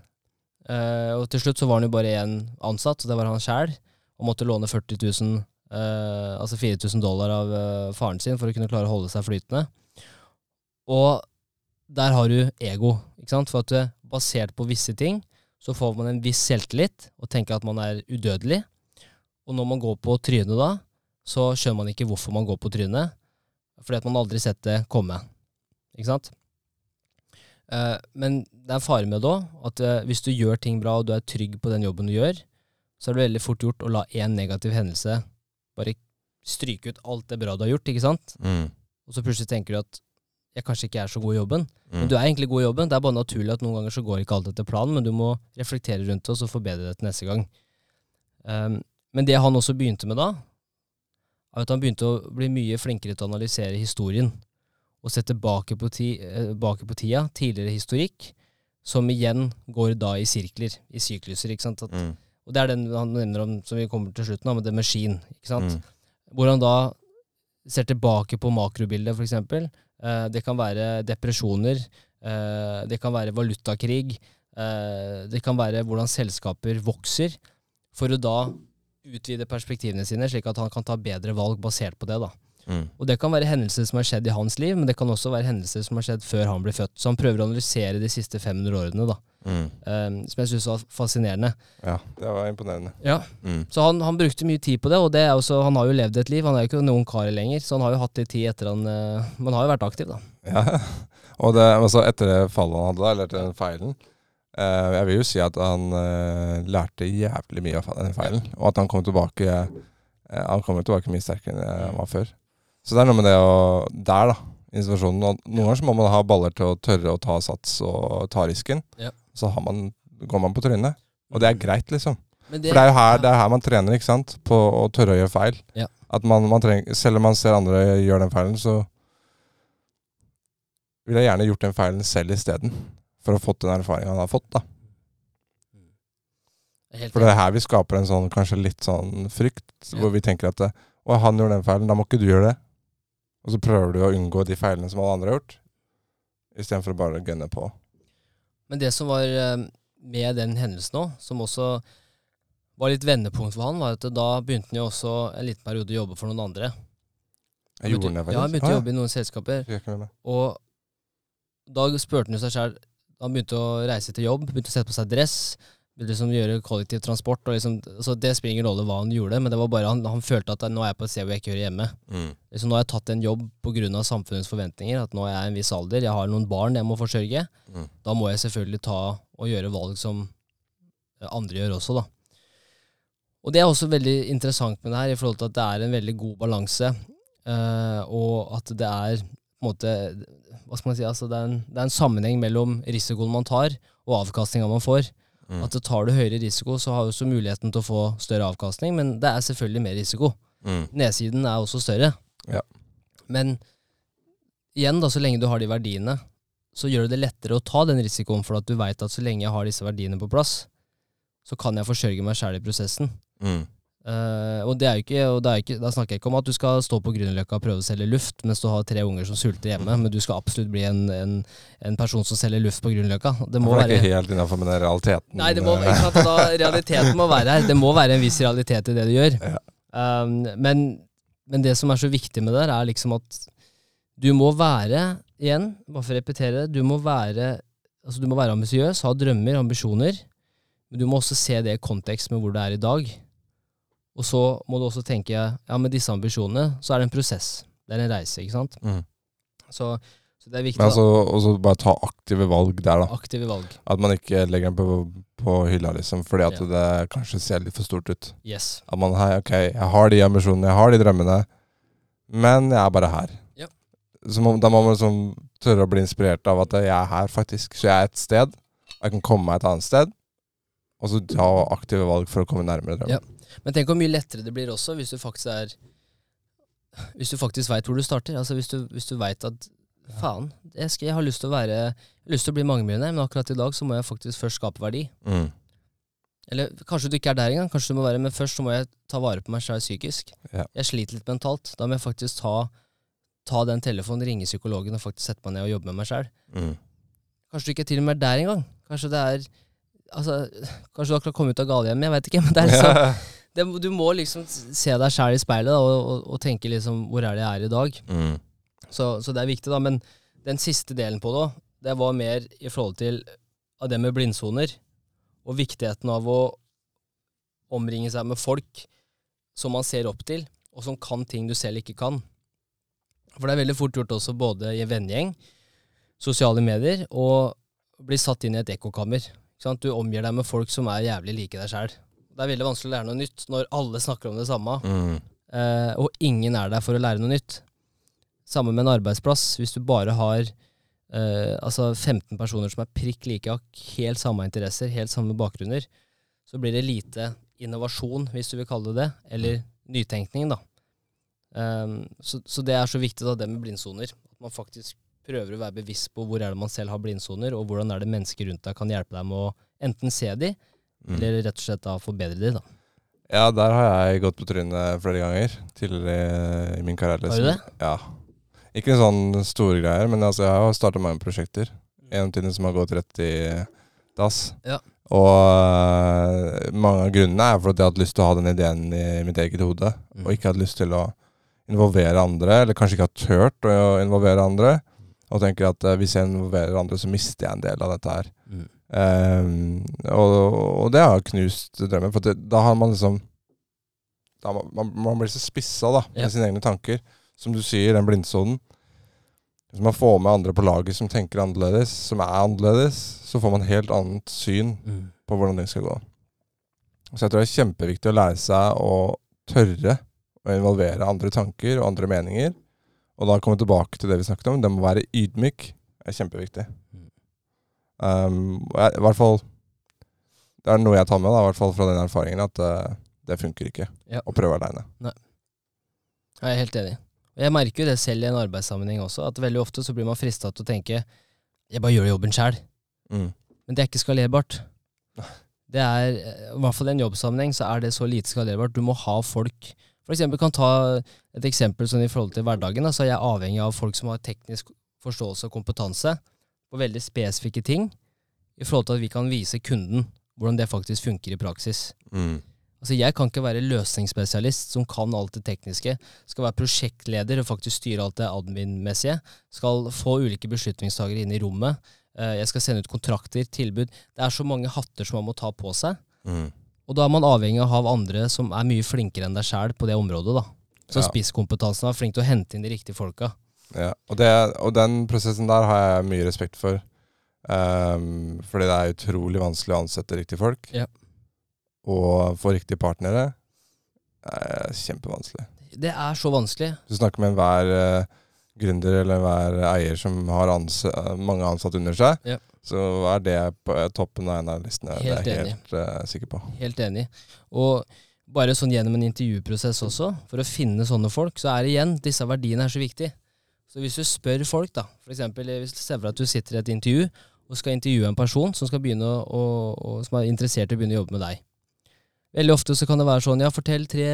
Uh, og til slutt så var han jo bare én ansatt, og det var han sjæl. Og måtte låne 40 000, eh, altså 4000 dollar av uh, faren sin for å kunne klare å holde seg flytende. Og der har du ego, ikke sant? For at eh, basert på visse ting, så får man en viss selvtillit og tenker at man er udødelig. Og når man går på trynet da, så skjønner man ikke hvorfor man går på trynet, fordi at man aldri sett det komme. Ikke sant? Men det er en fare med det òg, at hvis du gjør ting bra og du er trygg på den jobben du gjør, så er det veldig fort gjort å la én negativ hendelse bare stryke ut alt det bra du har gjort, ikke sant? Mm. Og så plutselig tenker du at jeg kanskje ikke er så god i jobben. Men Mm. du er egentlig god i jobben, det er bare naturlig at noen ganger så går ikke alt etter planen, men du må reflektere rundt det og så forbedre det til neste gang. Um, men det han også begynte med da, er at han begynte å bli mye flinkere til å analysere historien. Og se tilbake på, ti, eh, tilbake på tida, tidligere historikk, som igjen går da i sirkler, i sykluser. ikke sant? At, Mm. Og det er den han nevner om, som vi kommer til slutten av, med The Machine. ikke sant? Mm. Hvor han da ser tilbake på makrobildet, f.eks. Eh, det kan være depresjoner, eh, det kan være valutakrig, eh, det kan være hvordan selskaper vokser, for å da utvide perspektivene sine, slik at han kan ta bedre valg basert på det. da. Mm. Og det kan være hendelser som har skjedd i hans liv, men det kan også være hendelser som har skjedd før han ble født. Så han prøver å analysere de siste 500 årene, da, Mm. Um, som jeg syns var fascinerende. Ja, det var imponerende. Ja, Mm. Så han, han brukte mye tid på det, og det er også, han har jo levd et liv. Han er jo ikke noen kar lenger, så han har jo hatt litt tid etter han uh, Men han har jo vært aktiv, da. Ja. (laughs) Og det, altså etter det fallet han hadde, eller etter den feilen Uh, Jeg vil jo si at han uh, lærte jævlig mye av den feilen. Og at han kom tilbake uh, Han kom tilbake mye sterkere enn han var før. Så det er noe med det å Der, da. i situasjonen. Og noen ganger så må man ha baller til å tørre å ta sats og ta risken. Ja. Så har man, går man på trynet. Og det er greit, liksom. Det, For det er jo her, det er her man trener, ikke sant? På å tørre å gjøre feil. Ja. At man, man trenger, selv om man ser andre gjøre den feilen, så ville jeg gjerne gjort den feilen selv isteden. For å ha fått den erfaringen han har fått. da. For det er her vi skaper en sånn kanskje litt sånn frykt, Ja. hvor vi tenker at å, han gjorde den feilen, da må ikke du gjøre det. Og så prøver du å unngå de feilene som alle andre har gjort, istedenfor å bare gønne på. Men det som var eh, med den hendelsen òg, som også var litt vendepunkt for han, var at da begynte han jo også en liten periode å jobbe for noen andre. Jeg gjorde det, faktisk. Ja, han begynte å jobbe i noen selskaper. Og da spurte han jo seg sjøl Han begynte å reise til jobb, begynte å sette på seg dress. Liksom gjøre kollektiv transport. Og liksom, altså det spiller ingen rolle hva han gjorde, men det var bare han, han følte at nå er jeg på et sted hvor jeg ikke hører hjemme. Mm. Liksom, nå har jeg tatt en jobb pga. samfunnets forventninger. At nå er jeg en viss alder, jeg har noen barn jeg må forsørge. Mm. Da må jeg selvfølgelig ta og gjøre valg som andre gjør også, da. Og det er også veldig interessant med det her, i forhold til at det er en veldig god balanse. eh, og at det er på en måte Hva skal man si? Altså, det, er en, det er en sammenheng mellom risikoen man tar, og avkastninga man får. Mm. At tar du høyere risiko, så har du også muligheten til å få større avkastning, men det er selvfølgelig mer risiko. Mm. Nedsiden er også større. Ja. Men igjen, da, så lenge du har de verdiene, så gjør det lettere å ta den risikoen, for at du veit at så lenge jeg har disse verdiene på plass, så kan jeg forsørge meg sjæl i prosessen. Mm. Eh, og er ikke, og det ikke, da snakker jeg ikke om at du skal stå på Grünerløkka og prøve å selge luft mens du har tre unger som sulter hjemme, men du skal absolutt bli en, en, en person som selger luft på Grünerløkka. Det må det er være ikke helt innafor med den realiteten. Nei, det må, sant, da, realiteten må være her. Det må være en viss realitet i det du gjør. Ja. Um, men, men det som er så viktig med det, er liksom at du må være, igjen, bare for å repetere, det, du må være altså du må være ambisiøs, ha drømmer, ambisjoner, men du må også se det i kontekst med hvor du er i dag. Og så må du også tenke ja, med disse ambisjonene så er det en prosess. Det er en reise, ikke sant. Mm. Så, så det er viktig Men altså, også bare ta aktive valg der, da. Aktive valg. At man ikke legger den på, på hylla, liksom, fordi at Ja. det kanskje ser litt for stort ut. Yes. At man hei, ok, jeg har de ambisjonene, jeg har de drømmene, men jeg er bare her. Ja. Så må, da må man liksom tørre å bli inspirert av at jeg er her, faktisk. Så jeg er et sted, jeg kan komme meg et annet sted, og så ta aktive valg for å komme nærmere drømmen. Ja. Men tenk hvor mye lettere det blir også hvis du faktisk er Hvis du faktisk veit hvor du starter. Altså Hvis du, hvis du veit at faen, jeg, skal, jeg har lyst til å være lyst til å bli mangemillionær, men akkurat i dag så må jeg faktisk først skape verdi. Mm. Eller kanskje du ikke er der engang, kanskje du må være, men først så må jeg ta vare på meg sjøl psykisk. Ja. Jeg sliter litt mentalt. Da må jeg faktisk ta, ta den telefonen, ringe psykologen og faktisk sette meg ned og jobbe med meg sjøl. Mm. Kanskje du ikke er til og med er der engang. Kanskje det er Altså, kanskje du akkurat kom ut av galehjemmet, jeg veit ikke. Men det er liksom det, Du må liksom se deg sjæl i speilet da, og, og, og tenke liksom Hvor er det jeg er i dag? mm. Så, så det er viktig, da. Men den siste delen på det, det var mer i forhold til av det med blindsoner. Og viktigheten av å omringe seg med folk som man ser opp til, og som kan ting du selv ikke kan. For det er veldig fort gjort også både i en vennegjeng, sosiale medier, og bli satt inn i et ekkokammer. Du omgir deg med folk som er jævlig like deg sjæl. Det er veldig vanskelig å lære noe nytt når alle snakker om det samme, Mm. eh, og ingen er der for å lære noe nytt. Samme med en arbeidsplass. Hvis du bare har eh, altså 15 personer som er prikk like, har helt samme interesser, helt samme bakgrunner, så blir det lite innovasjon, hvis du vil kalle det det, eller nytenkning, da. Um, så, så det er så viktig, da, det med blindsoner. At man faktisk prøver å være bevisst på hvor er det man selv har blindsoner, og hvordan er det mennesker rundt deg kan hjelpe deg med å enten se de, Mm. eller rett og slett da forbedre de, da. Ja, der har jeg gått på trynet flere ganger tidligere i min karriere. Har du det? Ja. Ikke sånn store greier, men altså, jeg har starta mange prosjekter. En av tingene som har gått rett i dass. Ja. Og uh, mange av grunnene er fordi jeg hadde lyst til å ha den ideen i mitt eget hode, Mm. og ikke hadde lyst til å involvere andre, eller kanskje ikke har turt å involvere andre. Og tenker at øh, hvis jeg involverer andre, så mister jeg en del av dette her. Mm. Um, og, og det har knust drømmen, for det, da har man liksom da man, man, man blir så spissa da, med Ja. sine egne tanker. Som du sier, den blindsonen. Hvis man får med andre på laget som tenker annerledes, som er annerledes, så får man helt annet syn Mm. på hvordan ting skal gå. Så jeg tror det er kjempeviktig å lære seg å tørre å involvere andre tanker og andre meninger. Og da kommer vi tilbake til det vi snakket om. Det må være ydmyk. Det er kjempeviktig. Um, jeg, I hvert fall det er noe jeg tar med, da, i hvert fall fra den erfaringen, at uh, det funker ikke Ja. å prøve aleine. Jeg er helt enig. Jeg merker jo det selv i en arbeidssammenheng også, at veldig ofte så blir man frista til å tenke jeg bare gjør jobben sjæl. Mm. Men det er ikke skalerbart. Det er, eh, I hvert fall i en jobbsammenheng så er det så lite skalerbart. Du må ha folk. For eksempel kan ta et eksempel sånn i forhold til hverdagen. Altså, så er jeg avhengig av folk som har teknisk forståelse og kompetanse på veldig spesifikke ting, i forhold til at vi kan vise kunden hvordan det faktisk funker i praksis. Mm. Altså Jeg kan ikke være løsningsspesialist som kan alt det tekniske. Skal være prosjektleder og faktisk styre alt det admin-messige. Skal få ulike beslutningstagere inn i rommet. Eh, Jeg skal sende ut kontrakter, tilbud. Det er så mange hatter som man må ta på seg. Mm. Og da er man avhengig av andre som er mye flinkere enn deg sjæl på det området. da. Så Ja. spisskompetansen er flink til å hente inn de riktige folka. Ja, og, det, og den prosessen der har jeg mye respekt for. Um, fordi det er utrolig vanskelig å ansette riktige folk. Ja. Og få riktige partnere er kjempevanskelig. Det er så vanskelig. Du snakker med enhver uh, gründer eller enhver eier som har ans mange ansatte under seg, Ja. Så er det på eh, toppen av en. Helt det er jeg enig. helt uh, sikker på. Helt enig. Og bare sånn gjennom en intervjuprosess også, for å finne sånne folk, så er det igjen disse verdiene er så viktige. Så hvis du spør folk, da, for eksempel hvis du ser for deg at du sitter i et intervju og skal intervjue en person som, skal å, å, som er interessert i å begynne å jobbe med deg. Veldig ofte så kan det være sånn ja, fortell tre,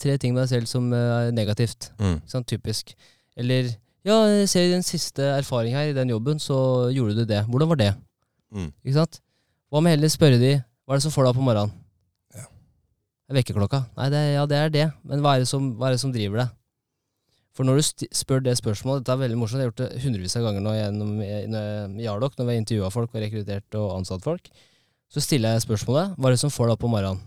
tre ting med deg selv som eh, er negativt. Mm. Sånn typisk. Eller ja, jeg ser i den siste erfaring her i den jobben, så gjorde du det. Hvordan var det? Mm. Ikke sant? Hva med heller spørre de hva er det som får deg opp om morgenen? Ja. Er Vekkerklokka? Nei, det, ja, det er det. Men hva er det som, hva er det som driver deg? For når du spør det spørsmålet Dette er veldig morsomt, jeg har gjort det hundrevis av ganger nå gjennom i Jarlok, når vi har intervjua folk og rekruttert og ansatt folk. Så stiller jeg spørsmålet hva er det som får deg opp om morgenen?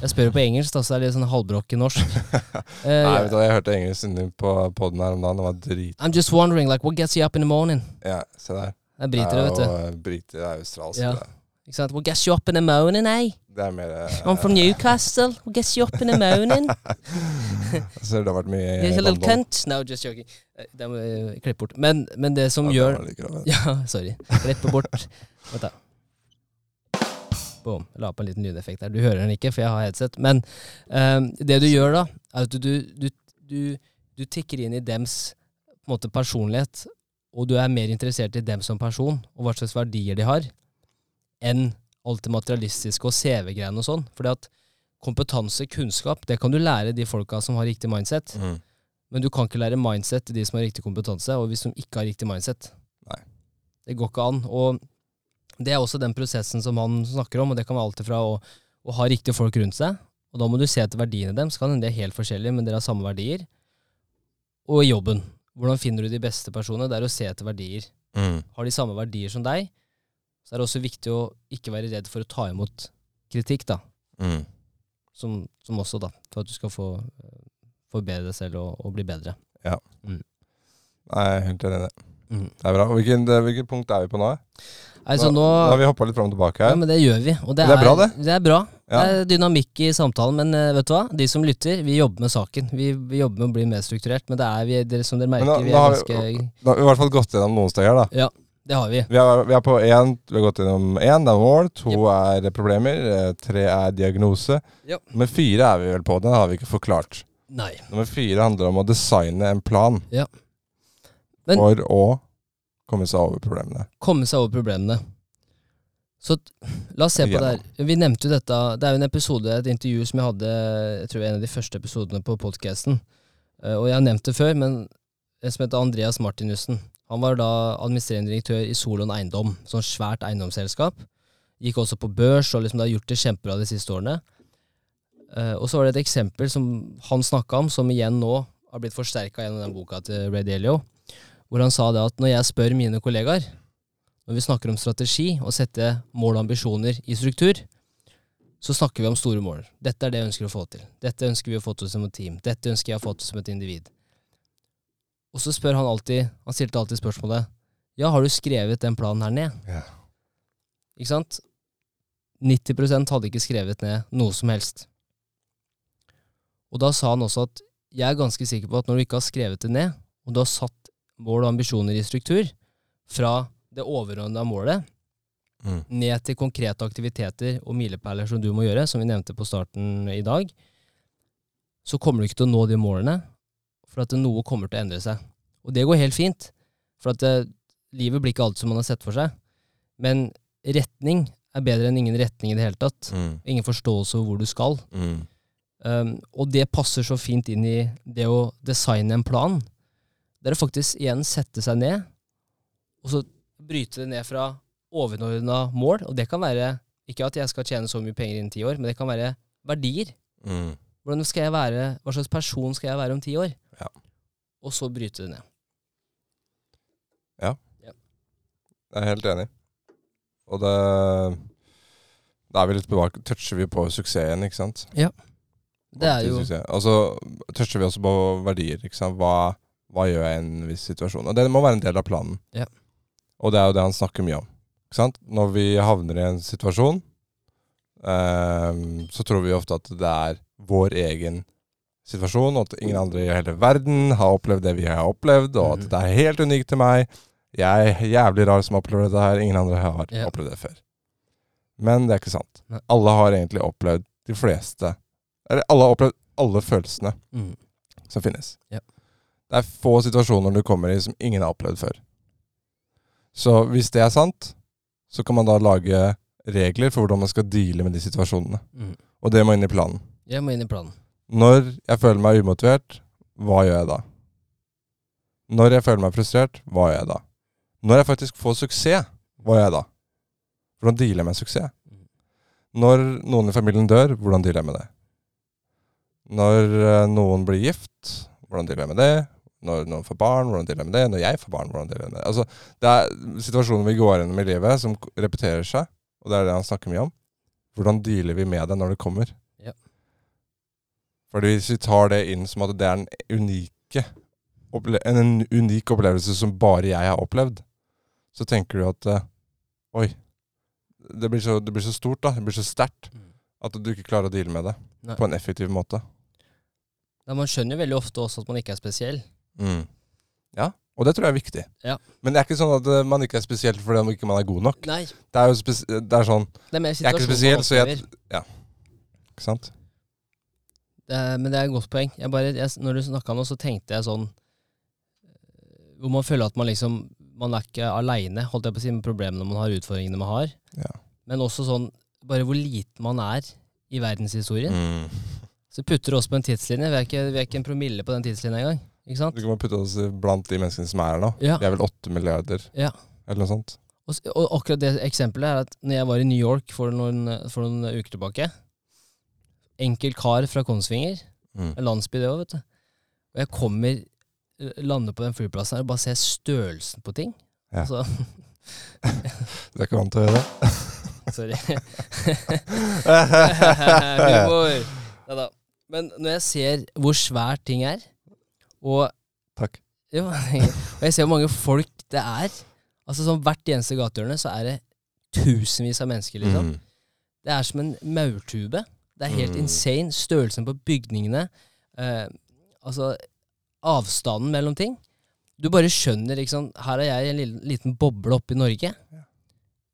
Jeg spør jo på engelsk, da, så er det litt sånn halvbrokken norsk. Uh, (laughs) Nei, vet du, hva, jeg hørte engelsk inni på poden her om dagen. Det var drit... I'm just wondering, like, what gets you up in the morning? Ja, se der. Det er briter, vet du. Er briter, det er australsk. Ja. det. Ikke sant? What gets you up in the morning, eh? Det er mer uh, I'm from Newcastle. What gets you up in the morning? (laughs) så det har vært mye (laughs) Here's a little cunt. No, just joking. Eh, Det må klippe bort. Men, men det som Ja, gjør det. Ja, sorry. Klippe bort. Vent, da. Boom. La på en liten lydeffekt der. Du hører den ikke, for jeg har headset. Men eh, det du gjør da, er at du, du, du, du tikker inn i dems måte, personlighet, og du er mer interessert i dem som person, og hva slags verdier de har, enn alt det materialistiske og CV-greiene og sånn. Fordi at kompetanse, kunnskap, det kan du lære de folka som har riktig mindset. Mm. Men du kan ikke lære mindset til de som har riktig kompetanse, og hvis de ikke har riktig mindset. Nei. Det går ikke an. Og det er også den prosessen som han snakker om, og det kan være alt ifra å, å ha riktige folk rundt seg, og da må du se etter verdiene så kan hende de er helt forskjellige, men dere har samme verdier. Og jobben. Hvordan finner du de beste personene? Det er å se etter verdier. Mm. Har de samme verdier som deg, så er det også viktig å ikke være redd for å ta imot kritikk, da. Mm. Som, som også, da, for at du skal få eh, forbedre deg selv og, og bli bedre. Nei, jeg er helt enig i det. Mhm. Det er bra. Hvilken, det- hvilket punkt er vi på nå? Altså, nå, nå har vi hoppa litt fram og tilbake her. Ja, men det gjør vi. Og det, Det er bra, det. Det er bra. Ja. Det er dynamikk i samtalen, men eh, vet du hva? De som lytter, vi jobber med saken. Vi, vi jobber med å bli mer strukturert, men det er vi, dere, som dere merker, nå- vi er har vi- ganske Da har vi i hvert fall gått gjennom noen steg her, da. Det har vi. Vi er, vi er på én, vi har gått gjennom én, det er mål. To er problemer. eh, Tre er diagnose. Yep. Nummer fire er vi vel på. Den har vi ikke forklart. Nei. Nummer fire handler om å designe en plan Men- for å komme seg over problemene. Komme seg over problemene. Så la oss se på det her. Vi nevnte jo dette. Det er jo en episode, et intervju som jeg hadde Jeg tror en av de første episodene på podkasten. Og jeg har nevnt det før, men en som heter Andreas Martinussen. Han var da administrerende direktør i Solon Eiendom, sånn svært eiendomsselskap. Gikk også på børs og liksom har gjort det kjempebra de siste årene. Eh, og så var det et eksempel som han snakka om, som igjen nå har blitt forsterka gjennom den boka til Ray Dalio, hvor han sa det at når jeg spør mine kollegaer, når vi snakker om strategi og sette mål og ambisjoner i struktur, så snakker vi om store mål. Dette er det jeg ønsker å få til. Dette ønsker vi å få til som et team. Dette ønsker jeg å få til som et individ. Og så spør han alltid, han stilte alltid spørsmålet Ja, har du skrevet den planen her ned? Ja. Ikke sant? 90% hadde ikke skrevet ned noe som helst. Og da sa han også at jeg er ganske sikker på at når du ikke har skrevet det ned, og du har satt mål og ambisjoner i struktur, fra det overordna målet Mm. ned til konkrete aktiviteter og milepæler som du må gjøre, som vi nevnte på starten i dag, så kommer du ikke til å nå de målene, for at noe kommer til å endre seg. Og det går helt fint, for at det, livet blir ikke alt som man har sett for seg. Men retning er bedre enn ingen retning i det hele tatt. Mm. Ingen forståelse av hvor du skal. Mm. Um, og det passer så fint inn i det å designe en plan. Det er å faktisk igjen sette seg ned, og så bryte det ned fra overordna mål. Og det kan være ikke at jeg skal tjene så mye penger innen ti år, men det kan være verdier. Mm. Hvordan skal jeg være, Hva slags person skal jeg være om ti år? Ja. Og så bryte det ned. Ja. Jeg er helt enig. Og det Da er vi litt tilbake Toucher vi på suksessen, ikke sant? Det er jo Suksess. Og så toucher vi også på verdier. Ikke sant? Hva, hva gjør jeg i en viss situasjon? Og det må være en del av planen. Ja. Og det er jo det han snakker mye om. Ikke sant? Når vi havner i en situasjon, ehm, så tror vi ofte at det er vår egen situasjon, og at ingen andre i hele verden har opplevd det vi har opplevd, og at Mhm. det er helt unikt til meg. Jeg er jævlig rar som opplever dette her. Ingen andre har Ja. opplevd det før. Men det er ikke sant. Alle har egentlig opplevd de fleste Eller alle har opplevd alle følelsene mm, som finnes. Ja. Det er få situasjoner du kommer i som ingen har opplevd før. Så hvis det er sant, så kan man da lage regler for hvordan man skal deale med de situasjonene. mm. Og det må inn i planen. Det må inn i planen. Når jeg føler meg umotivert, hva gjør jeg da? Når jeg føler meg frustrert, hva gjør jeg da? Når jeg faktisk får suksess, hva gjør jeg da? Hvordan dealer jeg med suksess? Mm. Når noen i familien dør, hvordan dealer jeg med det? Når eh, noen blir gift, hvordan dealer jeg med det? Når noen får barn, hvordan dealer jeg med det? Når jeg får barn, hvordan dealer jeg med det? Altså, det er situasjoner vi går gjennom i livet som repeterer seg, og det er det han snakker mye om. Hvordan dealer vi med det når det kommer? Ja. Fordi hvis vi tar det inn som at det er en unike en, en unik opplevelse som bare jeg har opplevd, så tenker du at eh, Oi. Det blir, så, det blir så stort, da. Det blir så sterkt Mm. at du ikke klarer å deale med det Nei. på en effektiv måte. Ja, man skjønner veldig ofte også at man ikke er spesiell. Ja, og det tror jeg er viktig. Ja. Men det er ikke sånn at eh, man ikke er spesiell fordi man ikke er god nok. Nei, Det er jo spes det er sånn, det er Jeg er ikke spesiell, så jeg opplever. ikke sant? Det er, men det er et godt poeng. Jeg bare, jeg, når du snakka nå, så tenkte jeg sånn eh, Hvor man føler at man liksom Man er ikke aleine, holdt jeg på å si, med problemene man har, utfordringene man har. Ja. Men også sånn bare hvor liten man er i verdenshistorien. Mm. Så putter oss på en tidslinje. Vi er ikke, vi er ikke en promille på den tidslinja engang. Ikke sant? Du kan bare putte oss blant de menneskene som er her nå. Ja. Vi er vel åtte milliarder, Ja. eller noe sånt. Og, og akkurat det eksempelet er at når jeg var i New York for noen, for noen uker tilbake Enkel kar fra Kongsvinger. Mm. En landsby, det òg, vet du. Og jeg kommer, lander på den flyplassen her og bare ser størrelsen på ting. Ja. Altså, (laughs) Du er ikke vant til å gjøre det? (laughs) sorry. (laughs) Humor. Neida. Men når jeg ser hvor svært ting er, og Takk. Jo, (laughs) og jeg ser hvor mange folk det er Altså sånn Hvert eneste gatehjørne så er det tusenvis av mennesker. liksom. Mm. Det er som en maurtube. Det er helt Mm. insane. Størrelsen på bygningene. Eh, altså avstanden mellom ting. Du bare skjønner, liksom. Her er jeg i en liten, liten boble oppe i Norge.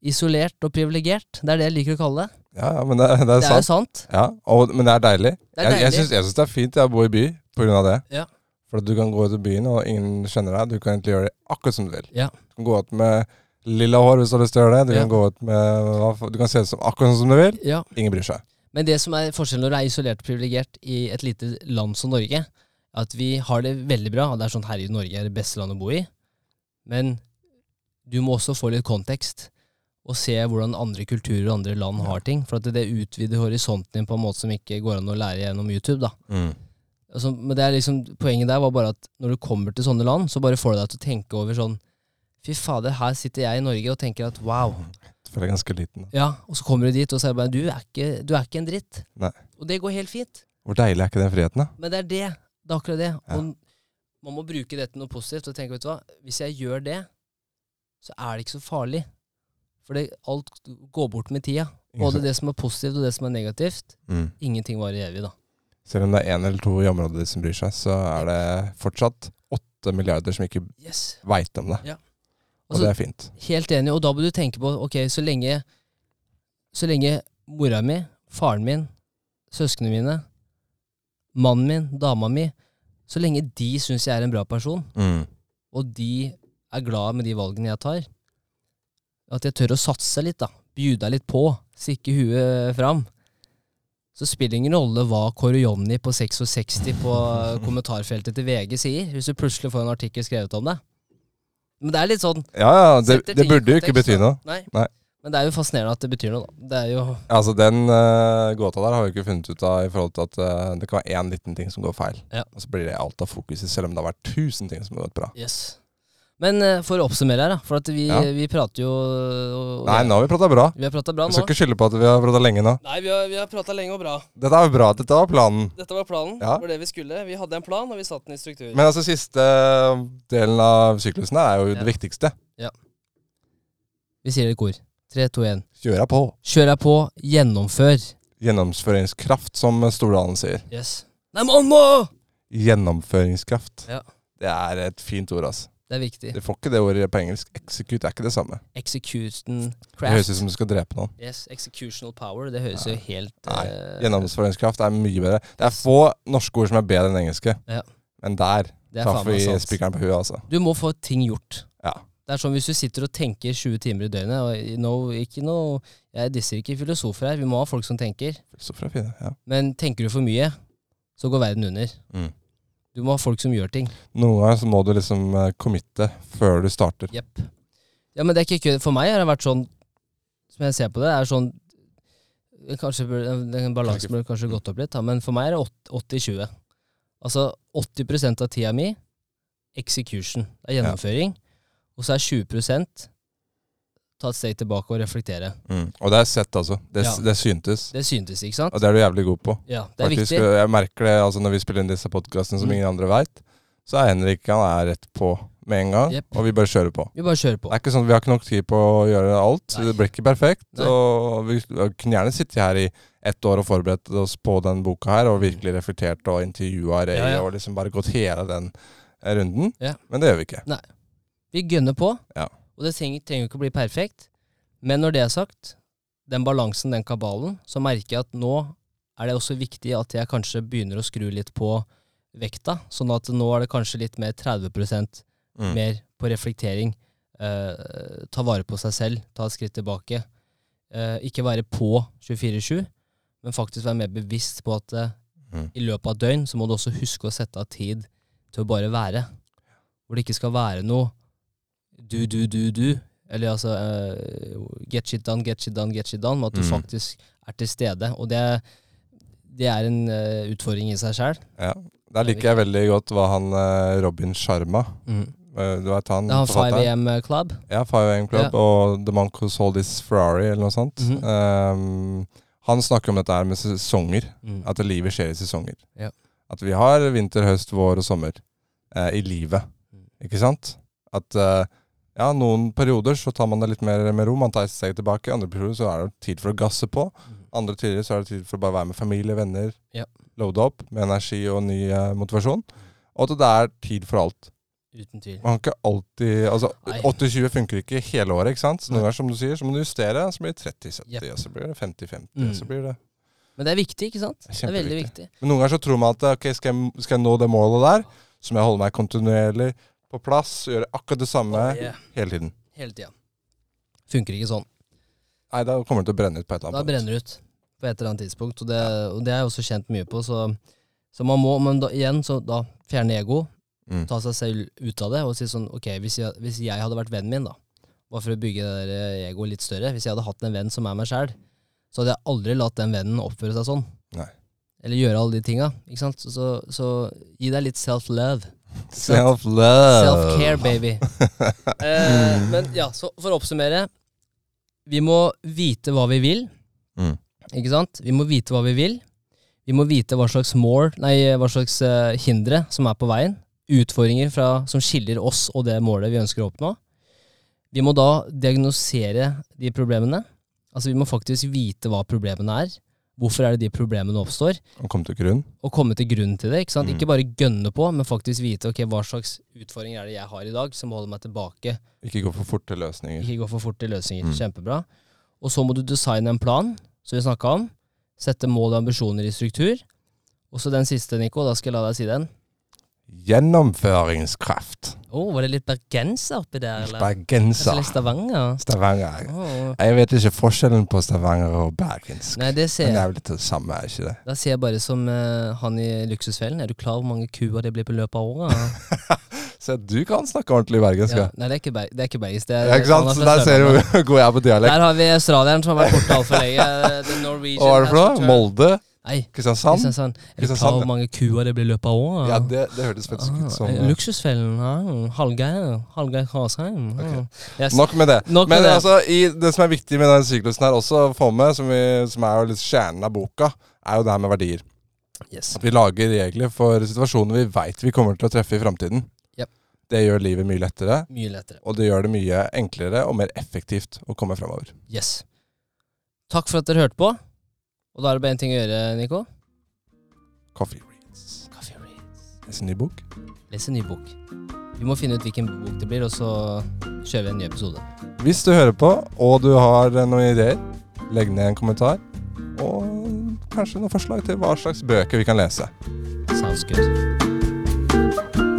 Isolert og privilegert. Det er det jeg liker å kalle det. Ja, ja, men det, det er Det er jo sant. sant. Ja, og, men det er deilig. Det er Jeg, jeg jeg syns det er fint jeg bor i by på grunn av det. Ja. For at du kan gå ut i byen, og ingen kjenner deg. Du kan egentlig gjøre det akkurat som du vil. Ja. Du kan gå ut med lilla hår hvis du har lyst til å gjøre det. Du Ja. kan gå ut med Du kan se ut som akkurat som du vil. Ja. Ingen bryr seg. Men det som er forskjellen når du er isolert og privilegert i et lite land som Norge, at vi har det veldig bra. og Det er sånn herregud, Norge er det beste landet å bo i. Men du må også få litt kontekst. Og se hvordan andre kulturer og andre land har ting. For at det utvider horisonten din på en måte som ikke går an å lære gjennom YouTube. da. Altså, men det er liksom, poenget der var bare at når du kommer til sånne land, så bare får det deg til å tenke over sånn Fy fader, her sitter jeg i Norge og tenker at wow. For føler er ganske liten. da. Ja, Og så kommer du dit og så er det bare du er ikke, du er ikke en dritt. Nei. Og det går helt fint. Hvor deilig er ikke den friheten, da? Men det er det. Det er akkurat det. Ja. Og man må bruke det til noe positivt og tenke, vet du hva, hvis jeg gjør det, så er det ikke så farlig. For alt går bort med tida. Både det som er positivt og det som er negativt. Mm. Ingenting varer evig, da. Selv om det er én eller to i området som bryr seg, så er det fortsatt åtte milliarder som ikke Yes. veit om det. Og Og Altså, det er fint. Helt enig, og da må du tenke på Ok, så lenge Så lenge mora mi, faren min, søsknene mine, mannen min, dama mi Så lenge de syns jeg er en bra person, Mm. og de er glad med de valgene jeg tar, at jeg tør å satse litt, da, bjuda litt på, stikke huet fram, så spiller ingen rolle hva Kåre Jonny på 66 på kommentarfeltet til VG sier, hvis du plutselig får en artikkel skrevet om det. Men det er litt sånn Ja, ja, det, det burde jo ikke bety noe. Nei. Nei. Men det er jo fascinerende at det betyr noe, da. Det er jo Altså, Den uh, gåta der har vi ikke funnet ut av i forhold til at uh, det kan være én liten ting som går feil. Ja. Og så blir det alt av fokuset, selv om det har vært tusen ting som har gått bra. Yes. Men eh, for å oppsummere her, da. For at vi, Ja. vi prater jo og, Nei, nå har vi prata bra. Vi har bra Vi nå. skal ikke skylde på at vi har prata lenge nå. Nei, vi har, vi har prata lenge og bra. Dette er bra. Dette var planen. Dette var planen. Ja. Det var det vi skulle. Vi hadde en plan, og vi satte den i struktur. Men altså, siste delen av syklusen er jo Ja. det viktigste. Ja. vi sier det i kor. Tre, to, én. deg på. Kjør deg på, gjennomfør. Gjennomføringskraft, som Stordalen sier. Yes. Nei, mamma! Gjennomføringskraft. Ja. Det er et fint ord, altså. Det er viktig. Du får ikke det ordet på engelsk. Execute er ikke det samme. Execution Det høres craft. ut som du skal drepe noen. Yes, executional power. Det høres jo helt Nei, Uh, Gjennomføringskraft er mye bedre. Det er få norske ord som er bedre enn engelske. Ja. Men der er traff vi spikeren på huet, altså. Du må få ting gjort. Ja. Det er sånn hvis du sitter og tenker 20 timer i døgnet og no, ikke noe, Jeg disser ikke filosofer her, vi må ha folk som tenker. Filosofer er fine, ja. Men tenker du for mye, så går verden under. Mm. Du må ha folk som gjør ting. Noen ganger så må du liksom eh, committe før du starter. Jepp. Ja, men det er ikke kødd. For meg har det vært sånn, som jeg ser på det, er sånn Kanskje Den balansen burde kanskje gått opp litt, men for meg er det 80-20. Altså 80 av tida mi execution. Det er gjennomføring. Og så er 20 ta et steg tilbake og reflektere. Mm. Og det er sett, altså. Det, Ja. det syntes. Det syntes, ikke sant? Og det er du jævlig god på. Ja, det er Faktisk, viktig. Jeg merker det altså når vi spiller inn disse podkastene som Mm. ingen andre veit, så er Henrik han er rett på med en gang, yep. og vi bare kjører på. Vi bare kjører på. Det er ikke sånn, Vi har ikke nok tid på å gjøre alt, så Nei. det blir ikke perfekt. Nei. Og vi kunne gjerne sittet her i ett år og forberedt oss på den boka her, og virkelig reflektert og intervjua Ray Ja, ja. og liksom bare gått hele den runden. Ja. Men det gjør vi ikke. Nei. Vi gunner på, Ja. Og det trenger, trenger ikke å bli perfekt. Men når det er sagt, den balansen, den kabalen, så merker jeg at nå er det også viktig at jeg kanskje begynner å skru litt på vekta, sånn at nå er det kanskje litt mer 30 Mm. mer på reflektering. Eh, ta vare på seg selv, ta et skritt tilbake. Eh, ikke være på 24-7, men faktisk være mer bevisst på at eh, Mm. i løpet av døgn så må du også huske å sette av tid til å bare være. Hvor det ikke skal være noe du, du, du, du. Eller altså uh, get shit done, get shit done, get shit done. Men at du Mm. faktisk er til stede. Og det, det er en uh, utfordring i seg sjøl. Ja. Der liker jeg veldig godt hva han eh, Robin Sharma eh, Du vet han Det er han 5 AM Club. Ja, 5AM Club og The Monk Who Sold His Ferrari, eller noe sånt. Mhm. Um, han snakker om dette her med sesonger. Mm. At livet skjer i sesonger. Ja. At vi har vinter, høst, vår og sommer eh, i livet. Mm. Ikke sant? At eh, ja, noen perioder så tar man det litt mer med ro. Man tar et steg tilbake. Andre perioder så er det tid for å gasse på. Mm. Andre tider så er det tid for å bare være med familie, venner. Ja. Loade opp med energi og ny eh, motivasjon. Og at det er tid for alt. Uten tvil. Man kan ikke alltid Altså, 80-20 funker ikke hele året, ikke sant? Så noen ganger, som du sier, så må du justere. Så blir det 30-70, yep. og så blir det 50-50, Mm. og så blir det Men det er viktig, ikke sant? Det er veldig viktig. Men noen ganger så tror man at ok, skal jeg, skal jeg nå det målet der, så må jeg holde meg kontinuerlig på plass, gjøre akkurat det samme Oh, yeah. hele tiden. Hele tida. Funker ikke sånn. Nei, da kommer det til å brenne ut på et eller Da annet brenner det ut på et eller annet tidspunkt. Og det, og det er jeg også kjent mye på. Så, så man må, men da, igjen, så da fjerne ego. Mm. Ta seg selv ut av det og si sånn Ok, hvis jeg, hvis jeg hadde vært vennen min, da, bare for å bygge det eh, egoet litt større Hvis jeg hadde hatt en venn som er meg sjæl, så hadde jeg aldri latt den vennen oppføre seg sånn. Nei. Eller gjøre alle de tinga. Så, så, så gi deg litt self-love. Self-love. Self-care, baby. (laughs) eh, men ja, så for å oppsummere. Vi må vite hva vi vil. Mm. Ikke sant? Vi må vite hva vi vil. Vi må vite hva slags mål, nei, hva slags uh, hindre som er på veien. Utfordringer fra, som skiller oss og det målet vi ønsker å oppnå. Vi må da diagnosere de problemene. Altså Vi må faktisk vite hva problemene er. Hvorfor er det de problemene oppstår? Og komme til grunn. Og komme til grunn til det. Ikke sant? Mm. Ikke bare gønne på, men faktisk vite ok, hva slags utfordringer er det jeg har i dag som holder meg tilbake. Ikke gå for fort til løsninger. Ikke gå for fort til løsninger. Mm. Kjempebra. Og så må du designe en plan, som vi snakka om. Sette mål og ambisjoner i struktur. Og så den siste, Nico. Da skal jeg la deg si den. Gjennomføringskraft. Å, var det litt bergenser oppi der, eller? Kanskje Bergenser. litt Stavanger? Stavanger. Oh. Jeg vet ikke forskjellen på Stavanger og bergensk. Nei, det ser jeg. Men det er vel litt det samme, er ikke det? Da ser jeg bare som uh, han i Luksusfellen. Er du klar over hvor mange kuer det blir på løpet av året? (laughs) Så du kan snakke ordentlig bergensk, Ja, nei, det er ikke, ber det er ikke bergensk. Det er, Ja, ikke sant? er Så der ser du god jeg er på dialekt. Der har vi australieren som har vært borte altfor lenge. (laughs) The Norwegian Hva var det for noe? Molde? Nei, Kristiansand? Kristiansand. Er det Kristiansand, hvor mange kuer det blir løpet av året? Ja, det, det hørtes faktisk ut som Ah, eh, Luksusfellen. Ja. Hallgeir. Hallgeir Krasheim. Ah. Ok. Yes. Nok med det. Nok med Men det. altså, i, det som er viktig med den syklusen her også å få med, som, vi, som er jo litt kjernen av boka, er jo det her med verdier. Yes. At vi lager regler for situasjoner vi veit vi kommer til å treffe i framtiden. Yep. Det gjør livet mye lettere, Mye lettere. og det gjør det mye enklere og mer effektivt å komme framover. Yes. Takk for at dere hørte på. Og da er det bare én ting å gjøre, Nico. Coffee Reads. Coffee Reads. Les en ny bok. Les en ny bok. Vi må finne ut hvilken bok det blir, og så kjører vi en ny episode. Hvis du hører på, og du har eh, noen ideer, legg ned en kommentar. Og kanskje noen forslag til hva slags bøker vi kan lese. Sounds good.